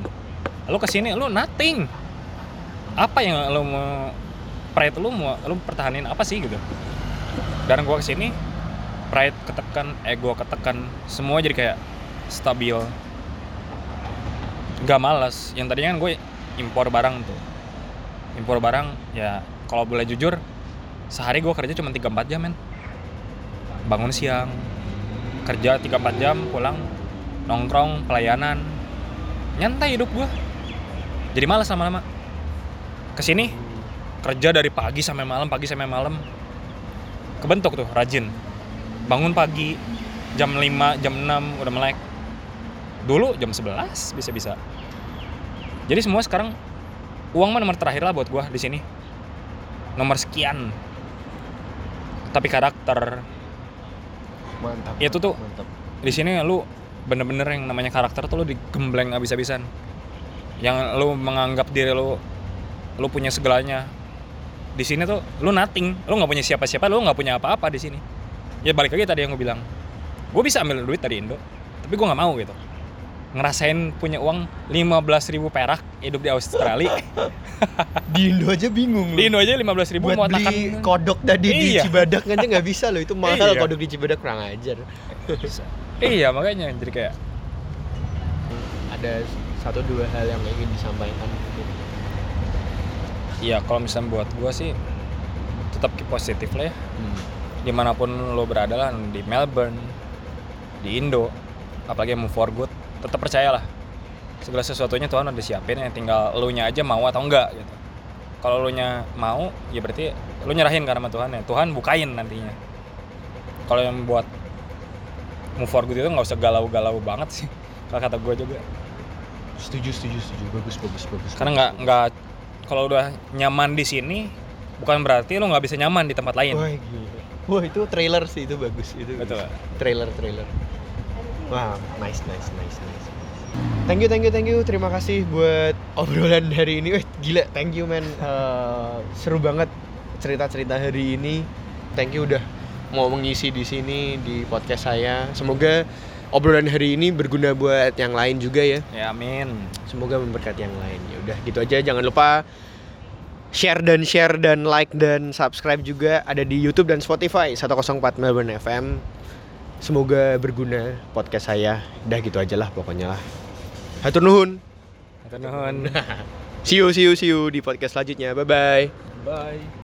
Lu ke sini lu nothing. Apa yang lu mau pride lu mau lu pertahanin apa sih gitu? Dan gua ke sini pride ketekan ego ketekan semua jadi kayak stabil gak malas yang tadinya kan gue impor barang tuh. Impor barang ya kalau boleh jujur sehari gue kerja cuma 3-4 jam men. Bangun siang kerja 3-4 jam pulang nongkrong pelayanan. Nyantai hidup gue. Jadi malas lama-lama. Ke sini kerja dari pagi sampai malam pagi sampai malam. Kebentuk tuh rajin. Bangun pagi jam 5 jam 6 udah melek dulu jam 11 bisa-bisa. Jadi semua sekarang uang mah nomor terakhir lah buat gua di sini. Nomor sekian. Tapi karakter. Mantap. Itu tuh- mantap. di sini lu bener-bener yang namanya karakter tuh lu digembleng abis-abisan yang lu menganggap diri lu lu punya segalanya. Di sini tuh lu nothing. Lu nggak punya siapa-siapa lu nggak punya apa-apa di sini. Ya balik lagi tadi yang gue bilang. Gue bisa ambil duit dari Indo tapi gue nggak mau gitu ngerasain punya uang 15.000 ribu perak hidup di Australia Di Indo aja bingung di Indo aja 15.000 ribu Buat mau beli makan kodok tadi di Iya. Cibadak aja nggak bisa loh itu mahal Iya. kodok di Cibadak kurang ajar. iya makanya jadi kayak Ada satu dua hal yang ingin disampaikan. Iya, kalau misalnya buat gua sih tetap keep positif lah ya. Hmm. Di mana pun lo berada lah, di Melbourne, di Indo, apalagi move for good, tetap percayalah. Segala sesuatunya Tuhan udah siapin ya, tinggal lo nya aja mau atau enggak gitu. Kalau lo nya mau, ya berarti lo nyerahin karena Tuhan ya. Tuhan bukain nantinya. Kalau yang buat move for good itu nggak usah galau-galau banget sih. (laughs) Kalau kata gue juga. Setuju setuju setuju bagus bagus bagus. Karena nggak nggak kalau udah nyaman di sini, bukan berarti lo nggak bisa nyaman di tempat lain. Wah gila. Wah itu trailer sih itu bagus itu. Betul. bagus. Trailer trailer. Wah nice nice nice. Thank you thank you thank you terima kasih buat obrolan hari ini. Wih gila thank you man. Eh, seru banget cerita cerita hari ini. Thank you udah mau mengisi di sini di podcast saya. Semoga obrolan hari ini berguna buat yang lain juga ya. Ya amin. Semoga memberkati yang lain. Ya udah gitu aja jangan lupa share dan share dan like dan subscribe juga ada di YouTube dan Spotify 104 Melbourne FM. Semoga berguna podcast saya. Udah gitu aja lah pokoknya lah. Hatur nuhun. Hatur nuhun. (laughs) See you see you see you di podcast selanjutnya. Bye bye. Bye.